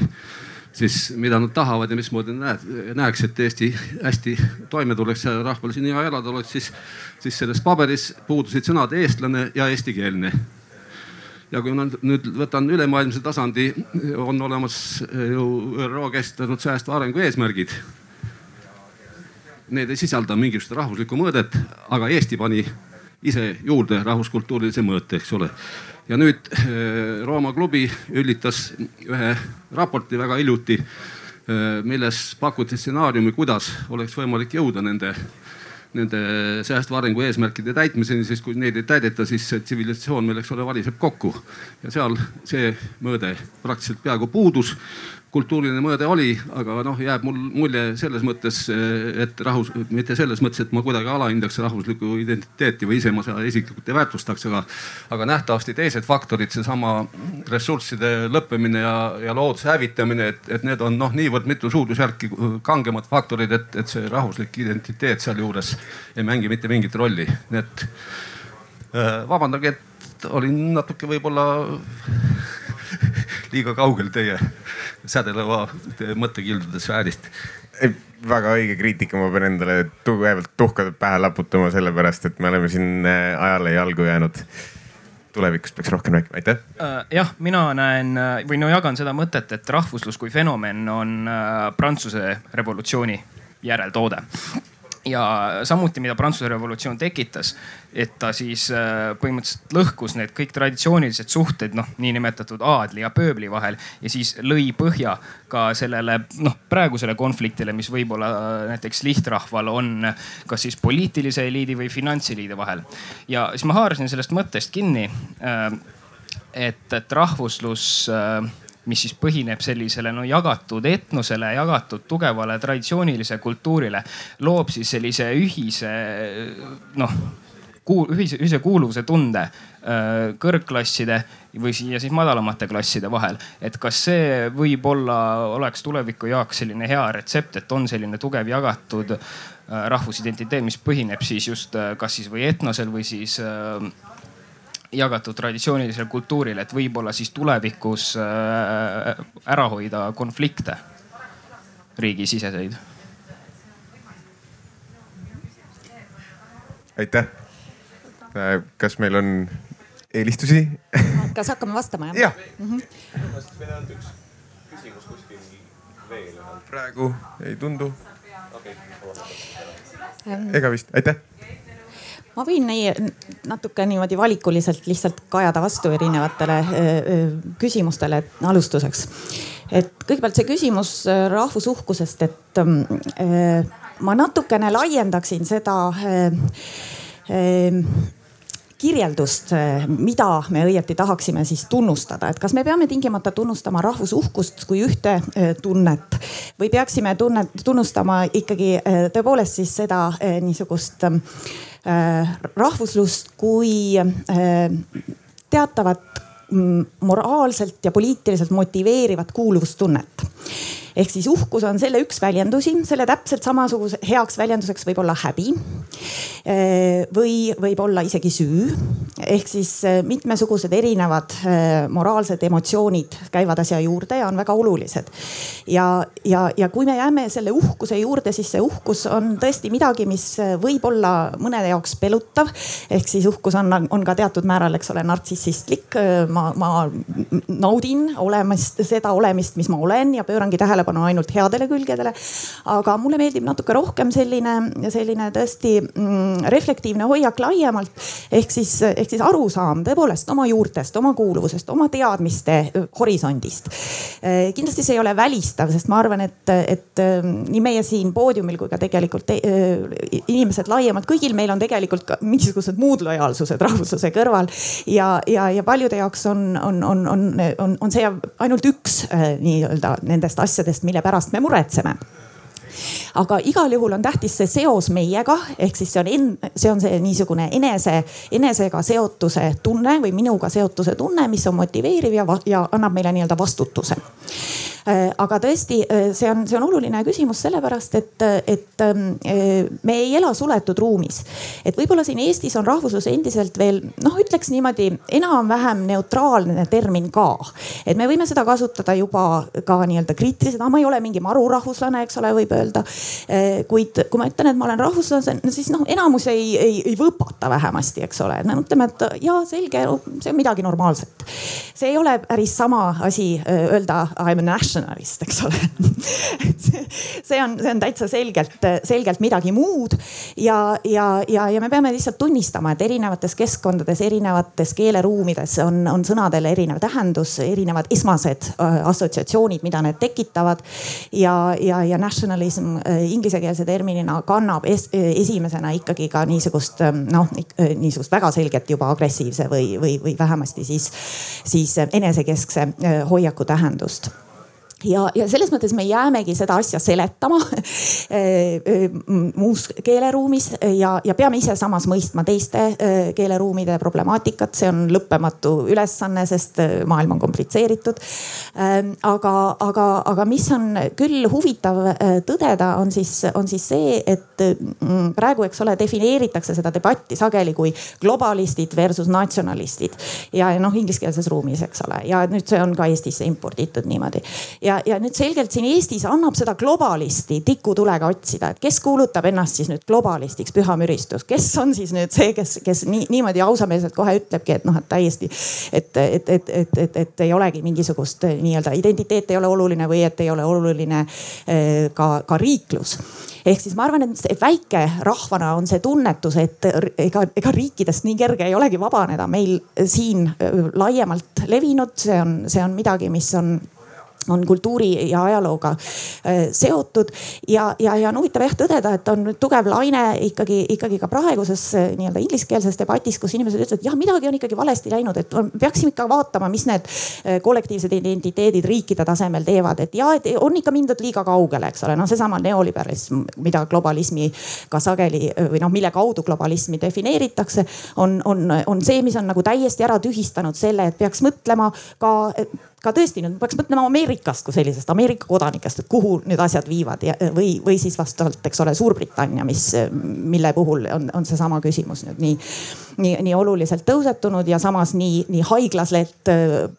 siis mida nad tahavad ja mismoodi nad näeks, et Eesti hästi toime tuleks ja rahval siin hea elada oleks, siis, siis selles paberis puudusid sõnad eestlane ja eestikeelne. ja kui ma nüüd võtan ülemaailmse tasandi, on olemas ju ÜRO kehtestatud säästva arengu eesmärgid. Need ei sisalda mingisugust rahvuslikku mõõdet, aga Eesti pani ise juurde rahvuskultuurilise mõõte, eks ole ja nüüd äh, Rooma klubi üllitas ühe raporti väga hiljuti, äh, milles pakuti stsenaariumi, kuidas oleks võimalik jõuda nende, nende säästva arengu eesmärkide täitmiseni, sest kui neid ei täideta, siis tsivilisatsioon meil, eks ole, variseb kokku. ja seal see mõõde praktiliselt peaaegu puudus kultuuriline mõõde oli, aga noh, jääb mul mulje selles mõttes, et rahvus, mitte selles mõttes, et ma kuidagi alahindaks rahvuslikku identiteeti või ise ma seda isiklikult ei väärtustaks, aga, aga nähtavasti teised faktorid, seesama ressursside lõppemine ja, ja looduse hävitamine, et, et need on noh, niivõrd mitu suurusjärki kangemad faktorid, et, et see rahvuslik identiteet sealjuures ei mängi mitte mingit rolli, nii et äh, vabandage, et olin natuke võib-olla liiga kaugel teie sädeleva mõttekildude sfäärist. väga õige kriitika, ma pean endale tugevalt tuhka pähe laputama, sellepärast et me oleme siin äh, ajale jalgu jäänud tulevikus peaks rohkem rääkima, aitäh. Äh, jah, mina näen äh, või no jagan seda mõtet, et rahvuslus kui fenomen on Prantsuse revolutsiooni järeltoode ja samuti, mida Prantsuse revolutsioon tekitas, et ta siis äh, põhimõtteliselt lõhkus need kõik traditsioonilised suhted, noh, niinimetatud aadli ja pööbli vahel ja siis lõi põhja ka sellele noh, praegusele konfliktile, mis võib-olla äh, näiteks lihtrahval on kas siis poliitilise eliidi või finantseliidi vahel. ja siis ma haarasin sellest mõttest kinni. Äh, et, et rahvuslus mis siis põhineb sellisele no jagatud etnosele, jagatud tugevale traditsioonilise kultuurile, loob siis sellise ühise noh kuul-, ühise, ühise kuuluvuse tunde äh, kõrgklasside või siia siis madalamate klasside vahel. et kas see võib-olla oleks tuleviku jaoks selline hea retsept, et on selline tugev jagatud äh, rahvusidentiteet, mis põhineb siis just kas siis või etnosel või siis jagatud traditsioonilisel kultuuril, et võib-olla siis tulevikus ära hoida konflikte riigisiseseid aitäh. Äh, kas meil on eelistusi? kas hakkame vastama jah? jah mm. -hmm. meil on üks küsimus kuskil veel. praegu ei tundu okay.. ega vist, aitäh ma võin nii natuke niimoodi valikuliselt lihtsalt kajada vastu erinevatele küsimustele alustuseks. et kõigepealt see küsimus rahvusuhkusest, et ma natukene laiendaksin seda kirjeldust, mida me õieti tahaksime siis tunnustada, et kas me peame tingimata tunnustama rahvusuhkust kui ühte äh, tunnet või peaksime tunnet, tunnustama ikkagi tõepoolest siis seda niisugust rahvuslust kui teatavat mm, moraalselt ja poliitiliselt motiveerivat kuuluvustunnet ehk siis uhkus on selle üks väljendusi, selle täpselt samasuguse heaks väljenduseks võib olla häbi. Eh, või võib olla isegi süü ehk siis eh, mitmesugused erinevad eh, moraalsed emotsioonid käivad asja juurde ja on väga olulised. ja, ja, ja kui me jääme selle uhkuse juurde, siis see uhkus on tõesti midagi, mis võib olla mõnede jaoks pelutav. ehk siis uhkus on, on ka teatud määral, eks ole, nartsissistlik. ma, ma naudin olemist, seda olemist, mis ma olen ja pöörangi tähelepanu ainult headele külgedele. aga mulle meeldib natuke rohkem selline, selline tõesti mm, reflektiivne hoiak laiemalt. ehk siis, ehk siis arusaam tõepoolest oma juurtest, oma kuuluvusest, oma teadmiste horisondist. kindlasti see ei ole välistav, sest ma arvan, et, et nii meie siin poodiumil kui ka tegelikult inimesed laiemalt, kõigil meil on tegelikult ka mingisugused muud lojaalsused rahvusluse kõrval. ja, ja, ja paljude jaoks on, on, on, on, on, on see ainult üks nii-öelda nendest asjadest, mille pärast me muretseme aga igal juhul on tähtis see seos meiega, ehk siis see on see on see niisugune enese, enesega seotuse tunne või minuga seotuse tunne, mis on motiveeriv ja, ja annab meile nii-öelda vastutuse. Äh, aga tõesti, äh, see on, see on oluline küsimus sellepärast, et, et ähm, äh, me ei ela suletud ruumis. et võib-olla siin Eestis on rahvuslus endiselt veel noh, ütleks niimoodi enam-vähem neutraalne termin ka. et me võime seda kasutada juba ka nii-öelda kriitiliselt, ma ei ole mingi marurahvuslane, eks ole, võib öelda. Kuid kui ma ütlen, et ma olen rahvuslane, siis noh, enamus ei, ei, ei võpata vähemasti, eks ole. me mõtleme, et ja selge, see on midagi normaalset. see ei ole päris sama asi öelda I m a national nationalist, eks ole see on, see on täitsa selgelt, selgelt midagi muud ja, ja, ja, ja me peame lihtsalt tunnistama, et erinevates keskkondades, erinevates keeleruumides on, on sõnadel erinev tähendus, erinevad esmased äh, assotsiatsioonid, mida need tekitavad. ja, ja, ja nationalism inglisekeelse terminina kannab es, esimesena ikkagi ka niisugust ähm, noh, niisugust väga selgelt juba agressiivse või, või, või vähemasti siis, siis enesekeskse äh, hoiaku tähendust ja, ja selles mõttes me jäämegi seda asja seletama eh, eh, muus keeleruumis ja, ja peame ise samas mõistma teiste eh, keeleruumide problemaatikat, see on lõppematu ülesanne, sest maailm on komplitseeritud. aga, aga, aga mis on küll huvitav tõdeda, on siis, on siis see, et praegu, eks ole, defineeritakse seda debatti sageli kui globalistid versus natsionalistid. Ja noh, ingliskeelses ruumis, eks ole, ja nüüd see on ka Eestisse imporditud niimoodi ja, ja nüüd selgelt siin Eestis annab seda globalisti tikutulega otsida, et kes kuulutab ennast siis nüüd globalistiks, püha müristus, kes on siis nüüd see, kes, kes nii, niimoodi ausameelselt kohe ütlebki, et noh, et täiesti, et, et, et, et, et, et ei olegi mingisugust nii-öelda identiteet ei ole oluline või et ei ole oluline eh, ka, ka riiklus. Ehk siis ma arvan, et väike rahvana on see tunnetus, et ega, ega riikidest nii kerge ei olegi vabaneda. Meil siin eh, laiemalt levinud, see on, see on midagi, mis on on kultuuri ja ajalooga äh, seotud. Ja, ja, ja on huvitav jah tõdeda, et on tugev laine ikkagi, ikkagi ka praeguses äh, nii-öelda ingliskeelses debatis, kus inimesed ütlevad, jah, midagi on ikkagi valesti läinud, et peaksime ikka vaatama, mis need äh, kollektiivsed identiteedid riikide tasemel teevad, et ja, et on ikka mindud liiga kaugele, eks ole, noh, seesama neoliberalism, mida globalismiga sageli või noh, mille kaudu globalismi defineeritakse, on, on, on see, mis on nagu täiesti ära tühistanud selle, et peaks mõtlema ka ka tõesti nüüd peaks mõtlema Ameerikast kui sellisest, Ameerika kodanikest, et kuhu need asjad viivad ja, või, või siis vastavalt, eks ole, Suurbritannia, mis, mille puhul on, on seesama küsimus nüüd nii, nii, nii oluliselt tõusetunud ja samas nii, nii haiglaselt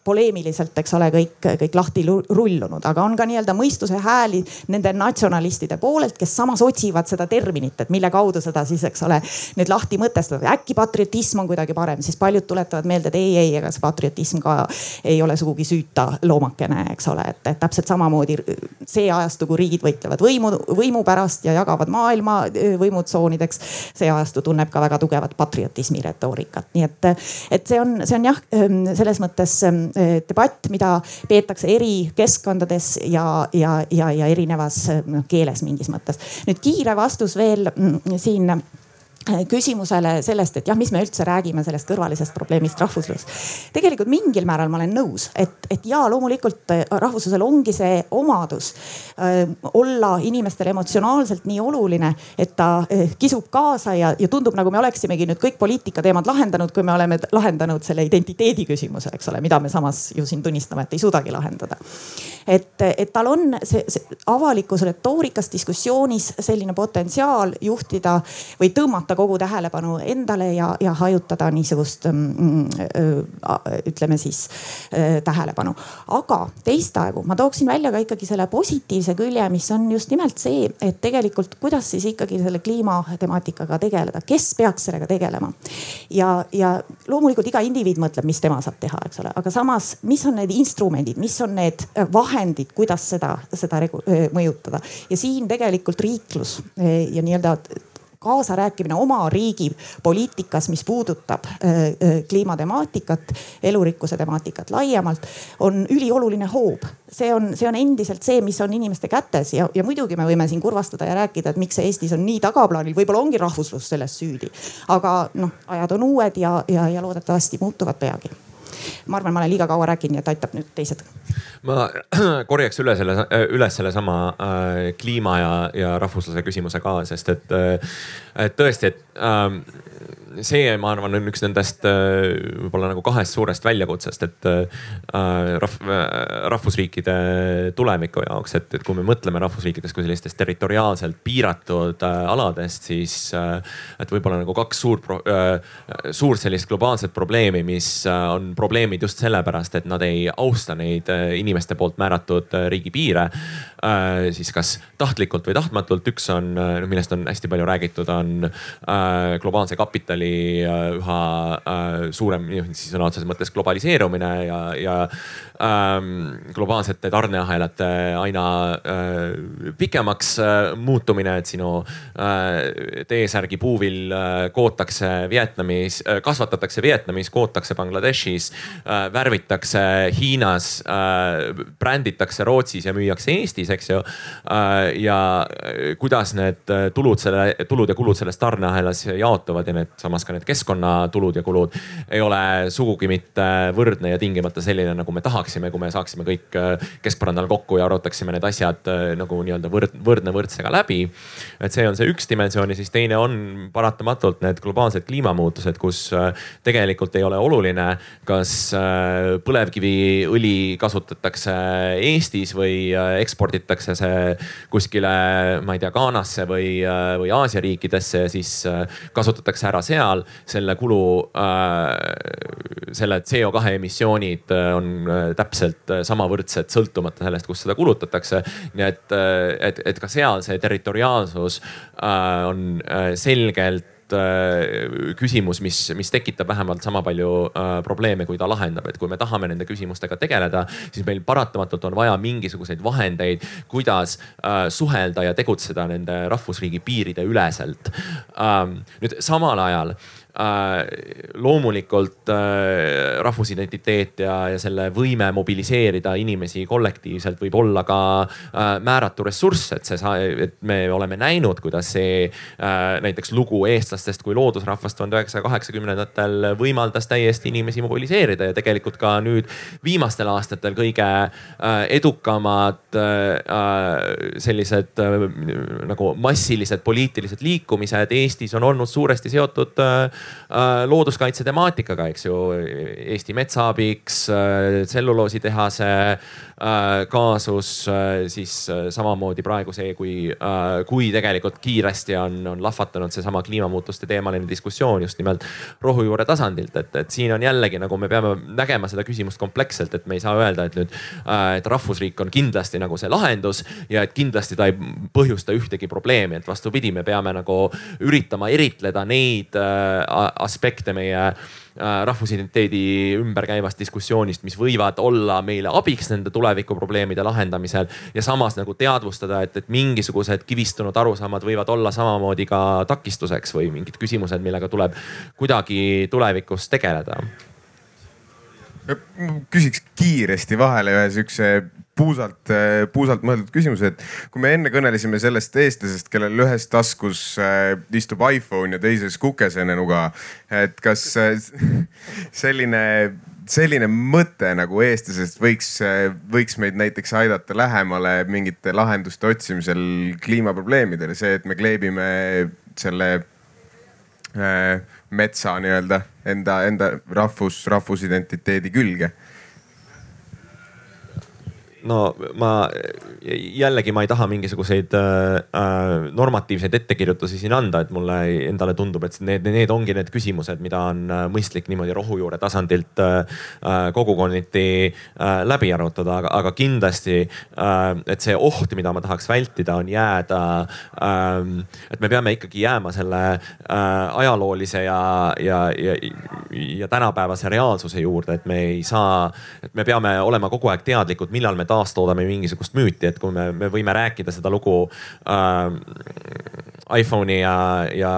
poleemiliselt, eks ole, kõik, kõik lahti rullunud, aga on ka nii-öelda mõistuse hääli nende natsionalistide poolelt, kes samas otsivad seda terminit, et mille kaudu seda siis, eks ole, nüüd lahti mõtestada. äkki patriotism on kuidagi parem, siis paljud tuletavad meelde, et ei, ei, ega see patriotism ka ei ole sugugi süütu süüta loomakene, eks ole, et, et täpselt samamoodi see ajastu, kui riigid võitlevad võimu, võimu pärast ja jagavad maailma võimutsoonideks. see ajastu tunneb ka väga tugevat patriotismi retoorikat, nii et, et see on, see on jah, selles mõttes debatt, mida peetakse eri keskkondades ja, ja, ja, ja erinevas noh keeles mingis mõttes. nüüd kiire vastus veel mm, siin küsimusele sellest, et jah, mis me üldse räägime sellest kõrvalisest probleemist rahvuslus. tegelikult mingil määral ma olen nõus, et, et ja loomulikult äh, rahvuslusel ongi see omadus äh, olla inimestele emotsionaalselt nii oluline, et ta äh, kisub kaasa ja, ja tundub nagu me oleksimegi nüüd kõik poliitikateemad lahendanud, kui me oleme lahendanud selle identiteedi küsimuse, eks ole, mida me samas ju siin tunnistame, et ei suudagi lahendada. et, et tal on see, see avalikus retoorikas, diskussioonis selline potentsiaal juhtida või tõmmata kogu tähelepanu endale ja, ja hajutada niisugust mm, ütleme siis tähelepanu. aga teistaegu ma tooksin välja ka ikkagi selle positiivse külje, mis on just nimelt see, et tegelikult kuidas siis ikkagi selle kliimatemaatikaga tegeleda, kes peaks sellega tegelema. ja, ja loomulikult iga indiviid mõtleb, mis tema saab teha, eks ole, aga samas, mis on need instrumendid, mis on need vahendid, kuidas seda, seda mõjutada ja siin tegelikult riiklus ja nii-öelda kaasarääkimine oma riigi poliitikas, mis puudutab äh, äh, kliimatemaatikat, elurikkuse temaatikat laiemalt, on ülioluline hoob. see on, see on endiselt see, mis on inimeste kätes ja, ja muidugi me võime siin kurvastada ja rääkida, et miks see Eestis on nii tagaplaanil, võib-olla ongi rahvuslus selles süüdi. aga noh, ajad on uued ja, ja, ja loodetavasti muutuvad peagi ma arvan, ma olen liiga kaua rääkinud, nii et aitab nüüd teised. ma korjaks üle selle, üles sellesama äh, kliima ja, ja rahvusluse küsimuse ka, sest et, äh, et tõesti, et äh, see, ma arvan, on üks nendest äh, võib-olla nagu kahest suurest väljakutsest, et äh, rahv, rahvusriikide tuleviku jaoks, et, et kui me mõtleme rahvusriikidest kui sellistest territoriaalselt piiratud äh, aladest, siis et võib-olla nagu kaks suurt, suurt sellist globaalset probleemi, mis on probleemid just sellepärast, et nad ei austa neid inimeste poolt määratud riigipiire. siis kas tahtlikult või tahtmatult, üks on, millest on hästi palju räägitud, on globaalse kapitali oli äh, üha äh, suurem siis sõna otseses mõttes globaliseerumine ja, ja globaalsete tarneahelate aina äh, pikemaks äh, muutumine, et sinu äh, T-särgi puuvill äh, kootakse Vietnamis äh,, kasvatatakse Vietnamis, kootakse Bangladeshis äh,, värvitakse Hiinas äh,, bränditakse Rootsis ja müüakse Eestis, eks ju äh,. ja kuidas need tulud selle, tulud ja kulud selles tarneahelas jaotuvad ja need samas ka need keskkonnatulud ja kulud ei ole sugugi mitte võrdne ja tingimata selline, nagu me tahaksime, kui me saaksime kõik äh, keskpõrandal kokku ja arutaksime need asjad äh, nagu nii-öelda võrd, võrdne võrdsega läbi. et see on see üks dimensioon ja siis teine on paratamatult need globaalsed kliimamuutused, kus äh, tegelikult ei ole oluline, kas põlevkiviõli kasutatakse Eestis või eksporditakse see kuskile, ma ei tea, Ghanasse või, või Aasia riikidesse ja siis kasutatakse ära seal selle kulu äh,, selle CO2 emissioonid on täpselt äh, samavõrdsed, sõltumata sellest, kus seda kulutatakse. nii et, et, et ka seal see territoriaalsus äh, on selgelt küsimus, mis, mis tekitab vähemalt sama palju äh, probleeme, kui ta lahendab, et kui me tahame nende küsimustega tegeleda, siis meil paratamatult on vaja mingisuguseid vahendeid, kuidas äh, suhelda ja tegutseda nende rahvusriigi piiride üleselt ähm,. nüüd samal ajal loomulikult rahvusidentiteet ja, ja selle võime mobiliseerida inimesi kollektiivselt võib olla ka määratu ressurss, et see, et me oleme näinud, kuidas see näiteks lugu eestlastest kui loodusrahvast tuhande üheksasaja kaheksakümnendatel võimaldas täiesti inimesi mobiliseerida ja tegelikult ka nüüd viimastel aastatel kõige edukamad sellised nagu massilised poliitilised liikumised Eestis on olnud suuresti seotud äh, äh, looduskaitse temaatikaga, eks ju. Eesti Metsaabiks, äh, tselluloositehase kaasus, siis samamoodi praegu see, kui, kui tegelikult kiiresti on, on lahvatanud seesama kliimamuutuste teemaline diskussioon just nimelt rohujuure tasandilt, et, et siin on jällegi nagu me peame nägema seda küsimust kompleksselt, et me ei saa öelda, et nüüd, et rahvusriik on kindlasti nagu see lahendus ja et kindlasti ta ei põhjusta ühtegi probleemi, et vastupidi, me peame nagu üritama eritleda neid äh, aspekte meie äh, rahvusidentiteedi ümber käivast diskussioonist, mis võivad olla meile abiks nende tulevikuprobleemide lahendamisel. ja samas nagu teadvustada, et, et mingisugused kivistunud arusaamad võivad olla samamoodi ka takistuseks või mingid küsimused, millega tuleb kuidagi tulevikus tegeleda küsiks kiiresti vahele ühe siukse puusalt, puusalt mõeldud küsimuse, et kui me enne kõnelesime sellest eestlasest, kellel ühes taskus äh, istub iPhone ja teises kukesenenuga, et kas äh, selline selline mõte nagu eestlasest võiks, võiks meid näiteks aidata lähemale mingite lahenduste otsimisel kliimaprobleemidele, see, et me kleebime selle äh, metsa nii-öelda enda, enda rahvus, rahvusidentiteedi külge no ma jällegi ma ei taha mingisuguseid äh, äh, normatiivseid ettekirjutusi siin anda, et mulle endale tundub, et need, need ongi need küsimused, mida on äh, mõistlik niimoodi rohujuure tasandilt äh, äh, kogukonniti äh, läbi arutada, aga, aga kindlasti äh,, et see oht, mida ma tahaks vältida, on jääda äh,. et me peame ikkagi jääma selle äh, ajaloolise ja, ja, ja, ja tänapäevase reaalsuse juurde, et me ei saa, et me peame olema kogu aeg teadlikud, millal me taastoodame mingisugust müüti, et kui me, me võime rääkida seda lugu äh, iPhone'i ja, ja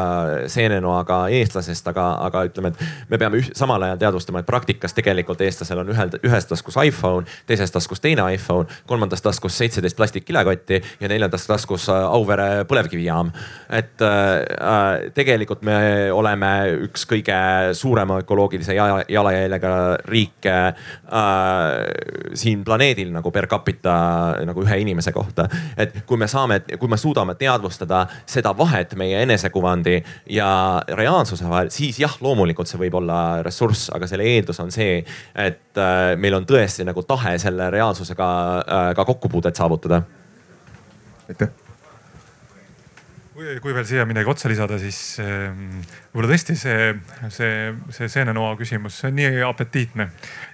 seenenoaga eestlasest, aga, aga ütleme, et me peame üh, samal ajal teadvustama, et praktikas tegelikult eestlasel on ühel, ühes taskus iPhone, teises taskus teine iPhone, kolmandas taskus seitseteist plastikkilekotti ja neljandas taskus äh, Auvere põlevkivijaam. et äh, tegelikult me oleme üks kõige suurema ökoloogilise jalajäljega riike äh, siin planeedil nagu per capita nagu ühe inimese kohta. et kui me saame, kui me suudame teadvustada seda vahet meie enesekuvandi ja reaalsuse vahel, siis jah, loomulikult see võib olla ressurss, aga selle eeldus on see, et äh, meil on tõesti nagu tahe selle reaalsusega äh, ka kokkupuudet saavutada. aitäh kui, kui veel siia midagi otsa lisada, siis ehm, võib-olla tõesti see, see, see seenenoa küsimus, see on nii apetiitne.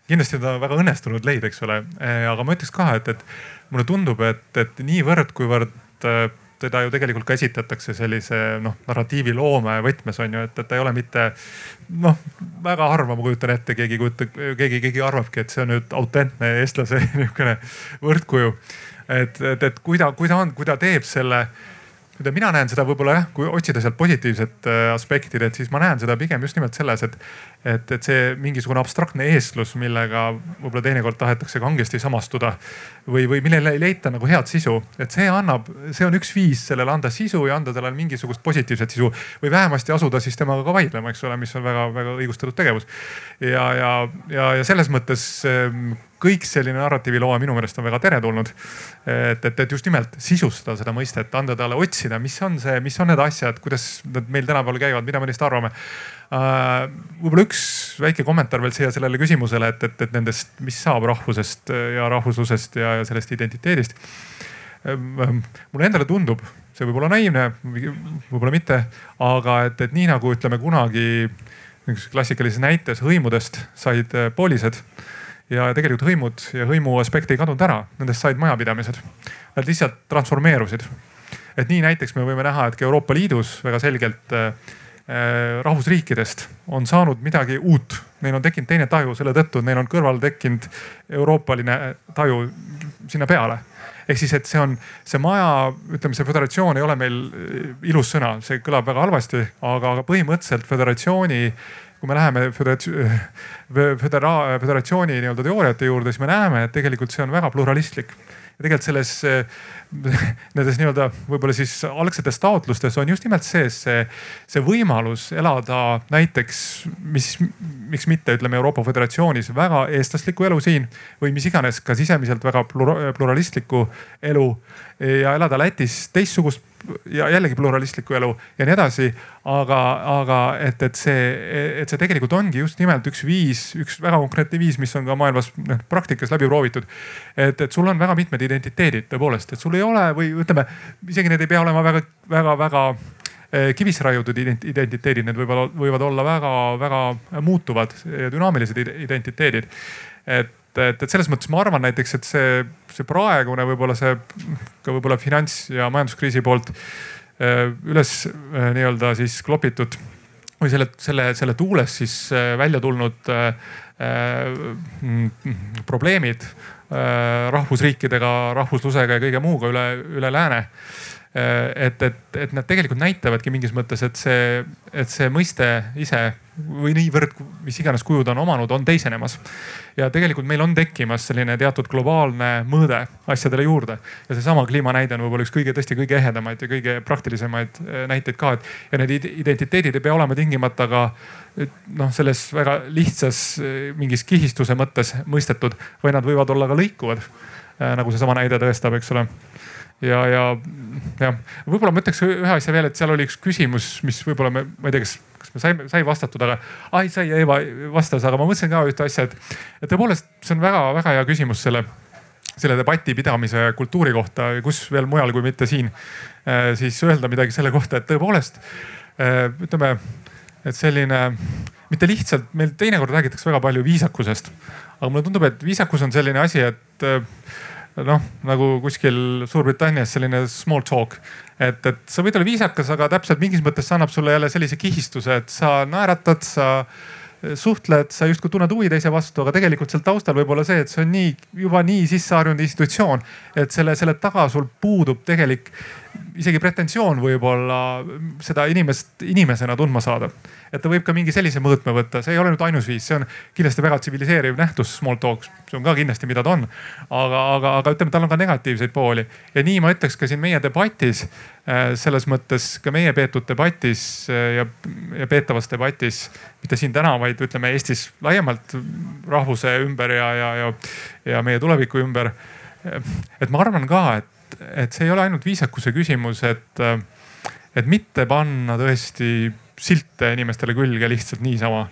kindlasti ta väga õnnestunud leid, eks ole, eh, aga ma ütleks ka, et, et mulle tundub, et, et niivõrd, kuivõrd teda ju tegelikult ka esitatakse sellise noh, narratiiviloome võtmes on ju, et, et ta ei ole mitte noh, väga harva ma kujutan ette, keegi kujutab, keegi, keegi arvabki, et see on nüüd autentne eestlase niisugune võrdkuju. et, et, et kui ta, kui ta on, kui ta teeb selle mida mina näen seda võib-olla jah, kui otsida sealt positiivset äh, aspekti, et siis ma näen seda pigem just nimelt selles, et, et, et see mingisugune abstraktne eestlus, millega võib-olla teinekord tahetakse kangesti samastuda või, või millele ei leita nagu head sisu, et see annab, see on üks viis sellele anda sisu ja anda talle mingisugust positiivset sisu või vähemasti asuda siis temaga ka vaidlema, eks ole, mis on väga-väga õigustatud tegevus. ja, ja, ja, ja selles mõttes ähm, kõik selline narratiiviloome minu meelest on väga teretulnud. et, et, et just nimelt sisustada seda mõistet, anda talle otsida, mis on see, mis on need asjad, kuidas nad meil tänapäeval käivad, mida me neist arvame. Võib-olla üks väike kommentaar veel siia sellele küsimusele, et, et, et nendest, mis saab rahvusest ja rahvuslusest ja, ja sellest identiteedist uh,. mulle endale tundub, see võib olla naiivne, võib-olla mitte, aga et, et nii nagu ütleme kunagi klassikalises näites hõimudest said poolised ja tegelikult hõimud ja hõimu aspekt ei kadunud ära, nendest said majapidamised. Nad lihtsalt transformeerusid. et nii näiteks me võime näha, et ka Euroopa Liidus väga selgelt äh, äh, rahvusriikidest on saanud midagi uut. Neil on tekkinud teine taju selle tõttu, neil on kõrval tekkinud euroopaline taju sinna peale ehk siis, et see on see maja, ütleme, see föderatsioon ei ole meil ilus sõna, see kõlab väga halvasti, aga, aga põhimõtteliselt föderatsiooni kui me läheme födera-, föderatsiooni nii-öelda teooriate juurde, siis me näeme, et tegelikult see on väga pluralistlik. tegelikult selles, nendes nii-öelda võib-olla siis algsetes taotlustes on just nimelt sees see, see võimalus elada näiteks, mis, miks mitte, ütleme Euroopa Föderatsioonis väga eestlaslikku elu siin või mis iganes ka sisemiselt väga pluralistlikku elu ja elada Lätis teistsugust ja jällegi pluralistlikku elu ja nii edasi. aga, aga et, et see, et see tegelikult ongi just nimelt üks viis, üks väga konkreetne viis, mis on ka maailmas noh praktikas läbi proovitud. et, et sul on väga mitmed identiteedid tõepoolest, et sul ei ole või ütleme, isegi need ei pea olema väga, väga, väga eh, kivisse raiutud identiteedid, need võivad, võivad olla väga-väga muutuvad ja dünaamilised identiteedid. et et, et selles mõttes ma arvan näiteks, et see, see praegune võib-olla see ka võib-olla finants ja majanduskriisi poolt äh, üles äh, nii-öelda siis klopitud või selle, selle, selle tuules siis äh, välja tulnud probleemid rahvusriikidega, rahvuslusega ja kõige muuga üle, üle lääne et, et, et nad tegelikult näitavadki mingis mõttes, et see, et see mõiste ise või niivõrd, mis iganes kuju ta on omanud, on teisenemas. ja tegelikult meil on tekkimas selline teatud globaalne mõõde asjadele juurde ja seesama kliimanäide on võib-olla üks kõige tõesti kõige ehedamaid ja kõige praktilisemaid eh, näiteid ka, et ja need identiteedid ei pea olema tingimata ka noh, selles väga lihtsas eh, mingis kihistuse mõttes mõistetud, vaid nad võivad olla ka lõikuvad nagu seesama näide tõestab, eks ole ja, ja jah, võib-olla ma ütleks ühe asja veel, et seal oli üks küsimus, mis võib-olla me, ma ei tea, kas, kas me saime, sai vastatud, aga ai sai, Eeva vastas, aga ma mõtlesin ka ühte asja, et, et tõepoolest see on väga-väga hea küsimus selle, selle debati pidamise kultuuri kohta, kus veel mujal kui mitte siin. Eh, siis öelda midagi selle kohta, et tõepoolest eh, ütleme, et selline mitte lihtsalt, meil teinekord räägitakse väga palju viisakusest, aga mulle tundub, et viisakus on selline asi, et eh, noh, nagu kuskil Suurbritannias selline small talk. et, et sa võid olla viisakas, aga täpselt mingis mõttes see annab sulle jälle sellise kihistuse, et sa naeratad, sa suhtled, sa justkui tunned huvi teise vastu, aga tegelikult seal taustal võib olla see, et see on nii juba nii sisseharjunud institutsioon, et selle, selle taga sul puudub tegelik isegi pretensioon võib-olla seda inimest inimesena tundma saada. et ta võib ka mingi sellise mõõtme võtta, see ei ole nüüd ainus viis, see on kindlasti väga tsiviliseeriv nähtus, small talk, see on ka kindlasti, mida ta on. aga, aga, aga ütleme, tal on ka negatiivseid pooli ja nii ma ütleks ka siin meie debatis, äh, selles mõttes ka meie peetud debatis äh, ja, ja peetavas debatis, mitte siin täna, vaid ütleme Eestis laiemalt rahvuse ümber ja, ja, ja, ja meie tuleviku ümber. et ma arvan ka, et et see ei ole ainult viisakuse küsimus, et, et mitte panna tõesti silte inimestele külge lihtsalt niisama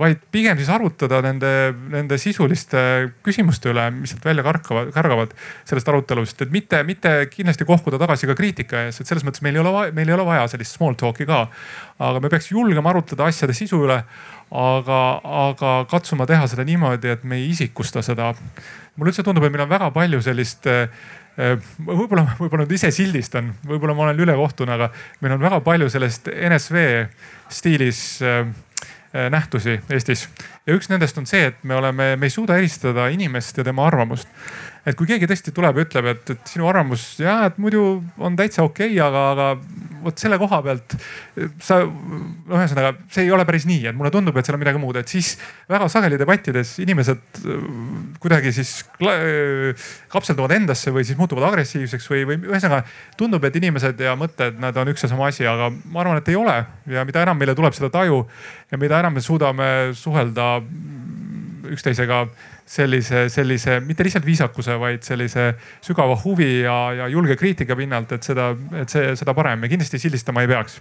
vaid pigem siis arutada nende, nende sisuliste küsimuste üle, mis sealt välja karkavad, kärgavad sellest arutelust, et mitte, mitte kindlasti kohkuda tagasi ka kriitika ees, et selles mõttes meil ei ole, meil ei ole vaja sellist small talk'i ka. aga me peaks julgema arutleda asjade sisu üle, aga, aga katsuma teha seda niimoodi, et me ei isikusta seda mulle üldse tundub, et meil on väga palju sellist äh, äh, võib-olla, võib-olla nüüd ise sildistan, võib-olla ma olen ülekohtune, aga meil on väga palju sellest NSV stiilis äh, nähtusi Eestis. ja üks nendest on see, et me oleme, me ei suuda eristada inimest ja tema arvamust et kui keegi tõesti tuleb ja ütleb, et, et sinu arvamus ja et muidu on täitsa okei okay,, aga, aga vot selle koha pealt sa no ühesõnaga, see ei ole päris nii, et mulle tundub, et seal on midagi muud, et siis väga sageli debattides inimesed äh, kuidagi siis äh, kapselduvad endasse või siis muutuvad agressiivseks või, või ühesõnaga tundub, et inimesed ja mõtted, nad on üks ja sama asi, aga ma arvan, et ei ole. Ja mida enam meile tuleb seda taju ja mida enam me suudame suhelda üksteisega sellise, sellise mitte lihtsalt viisakuse, vaid sellise sügava huvi ja, ja julge kriitika pinnalt, et seda, et see, seda parem. Ja kindlasti sildistama ei peaks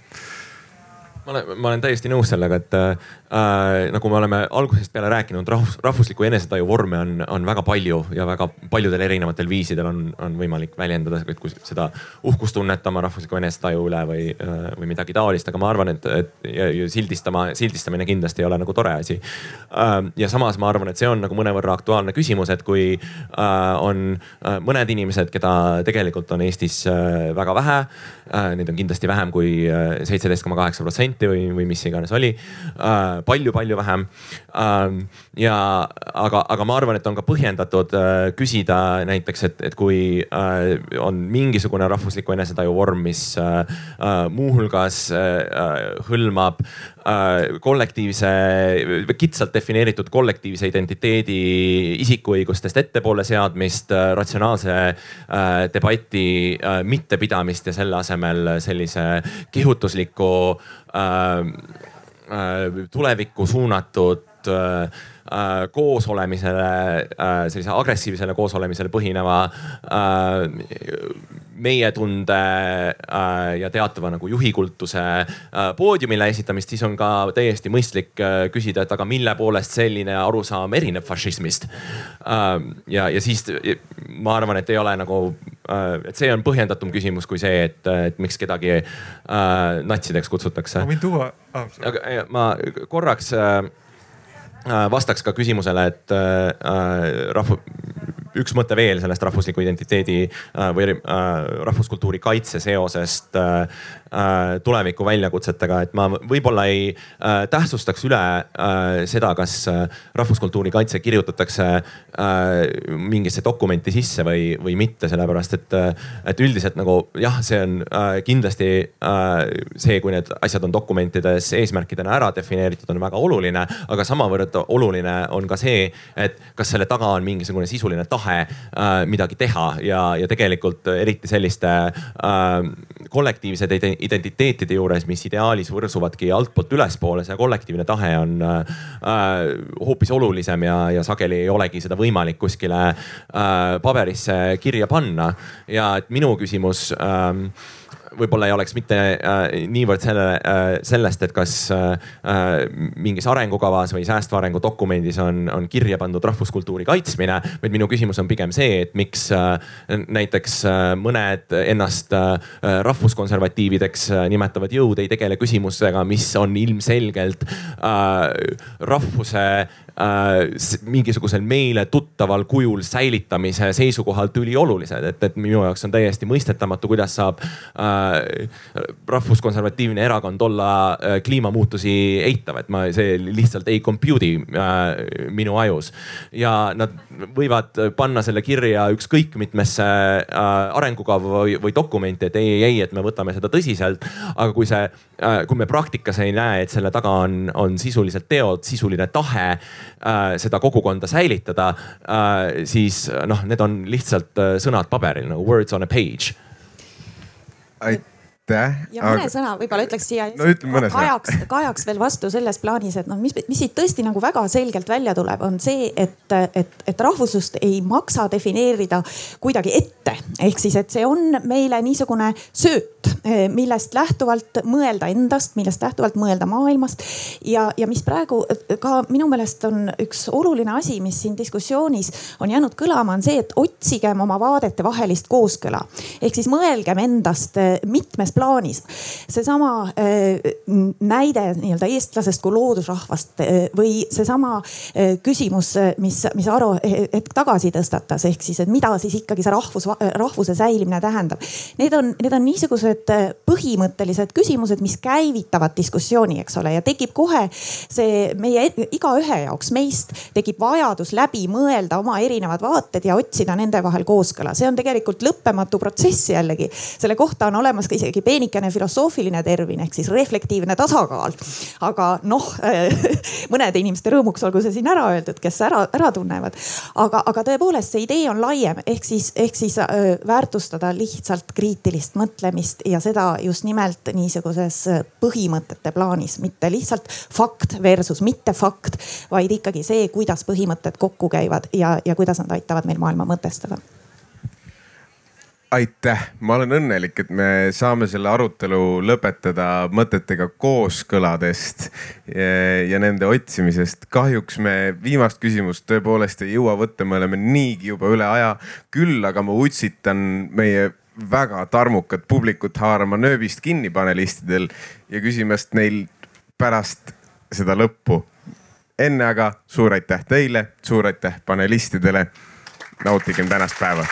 ma olen, ma olen täiesti nõus sellega, et äh, nagu me oleme algusest peale rääkinud, rahvus, rahvusliku enesetaju vorme on, on väga palju ja väga paljudel erinevatel viisidel on, on võimalik väljendada seda uhkustunnet oma rahvusliku enesetaju üle või, äh, või midagi taolist, aga ma arvan, et, et ja, ja sildistama, sildistamine kindlasti ei ole nagu tore asi äh,. ja samas ma arvan, et see on nagu mõnevõrra aktuaalne küsimus, et kui äh, on äh, mõned inimesed, keda tegelikult on Eestis äh, väga vähe äh,, neid on kindlasti vähem kui äh, seitseteist koma kaheksa protsenti või, või mis iganes oli äh,. palju-palju vähem äh,. Ja aga, aga ma arvan, et on ka põhjendatud äh, küsida näiteks, et, et kui äh, on mingisugune rahvusliku enesetaju vorm, mis äh, muuhulgas hõlmab kollektiivse, kitsalt defineeritud kollektiivse identiteedi isikuõigustest ettepoole seadmist, ratsionaalse debati mittepidamist ja selle asemel sellise kihutusliku tulevikku suunatud koosolemisele, sellise agressiivsele koosolemisele põhineva meie-tunde äh, ja teatava nagu juhikultuse äh, poodiumile esitamist, siis on ka täiesti mõistlik äh, küsida, et aga mille poolest selline arusaam erineb fašismist. ja, ja siis ma arvan, et ei ole nagu, et see on põhjendatum küsimus kui see, et, et miks kedagi natsideks kutsutakse. ma võin tuua ah,. aga ma korraks vastaks ka küsimusele, et rahva üks mõte veel sellest rahvusliku identiteedi äh, või äh, rahvuskultuuri kaitse seosest äh, tuleviku väljakutsetega, et ma võib-olla ei tähtsustaks üle seda, kas rahvuskultuuri kaitse kirjutatakse mingisse dokumenti sisse või, või mitte, sellepärast et, et üldiselt nagu jah, see on kindlasti see, kui need asjad on dokumentides eesmärkidena ära defineeritud, on väga oluline, aga samavõrd oluline on ka see, et kas selle taga on mingisugune sisuline tahe tahe äh, midagi teha ja, ja tegelikult eriti selliste äh, kollektiivsete identiteetide juures, mis ideaalis võrsuvadki altpoolt ülespoole, see kollektiivne tahe on äh, hoopis olulisem ja, ja sageli ei olegi seda võimalik kuskile paberisse kirja panna. ja et minu küsimus äh, võib-olla ei oleks mitte äh, niivõrd selle äh,, sellest, et kas äh, mingis arengukavas või säästva arengu dokumendis on, on kirja pandud rahvuskultuuri kaitsmine, vaid minu küsimus on pigem see, et miks äh, näiteks äh, mõned ennast äh, rahvuskonservatiivideks äh, nimetavad jõud ei tegele küsimusega, mis on ilmselgelt äh, rahvuse äh, mingisugusel meile tuttaval kujul säilitamise seisukohalt üliolulised, et, et minu jaoks on täiesti mõistetamatu, kuidas saab äh, rahvuskonservatiivne erakond olla äh, kliimamuutusi eitav, et ma, see lihtsalt ei compute'i äh, minu ajus. ja nad võivad panna selle kirja ükskõik mitmesse äh, arengukava või, või dokumenti, et ei, ei, ei, et me võtame seda tõsiselt. aga kui see äh,, kui me praktikas ei näe, et selle taga on, on sisuliselt teod, sisuline tahe äh, seda kogukonda säilitada äh,, siis noh, need on lihtsalt äh, sõnad paberil nagu words on a page. aitäh aitäh. ja mõne aga... sõna võib-olla ütleks siia no, kajaks, kajaks veel vastu selles plaanis, et noh, mis, mis siit tõesti nagu väga selgelt välja tuleb, on see, et, et, et rahvuslust ei maksa defineerida kuidagi ette. ehk siis, et see on meile niisugune sööt, millest lähtuvalt mõelda endast, millest lähtuvalt mõelda maailmast. ja, ja mis praegu ka minu meelest on üks oluline asi, mis siin diskussioonis on jäänud kõlama, on see, et otsigem oma vaadete vahelist kooskõla. ehk siis mõelgem endast mitmes plaanis. seesama äh, näide nii-öelda eestlasest kui loodusrahvast äh, või seesama äh, küsimus, mis, mis Aro hetk tagasi tõstatas, ehk siis, et mida siis ikkagi see rahvus, rahvuse säilimine tähendab. Need on, need on niisugused põhimõttelised küsimused, mis käivitavad diskussiooni, eks ole, ja tekib kohe see meie igaühe jaoks meist tekib vajadus läbi mõelda oma erinevad vaated ja otsida nende vahel kooskõla. see on tegelikult lõppematu protsess jällegi. selle kohta on olemas ka isegi peenikene filosoofiline termin ehk siis reflektiivne tasakaal. aga noh mõnede inimeste rõõmuks olgu see siin ära öeldud, kes ära, ära tunnevad. aga, aga tõepoolest see idee on laiem ehk siis, ehk siis äh, väärtustada lihtsalt kriitilist mõtlemist ja seda just nimelt niisuguses põhimõtete plaanis, mitte lihtsalt fakt versus mitte fakt, vaid ikkagi see, kuidas põhimõtted kokku käivad ja, ja kuidas nad aitavad meil maailma mõtestada aitäh, ma olen õnnelik, et me saame selle arutelu lõpetada mõtetega kooskõladest ja nende otsimisest. kahjuks me viimast küsimust tõepoolest ei jõua võtta, me oleme niigi juba üle aja. küll aga ma utsitan meie väga tarmukat publikut haarama nööbist kinni panelistidel ja küsimast neil pärast seda lõppu. enne aga suur aitäh teile, suur aitäh panelistidele. nautigem tänast päeva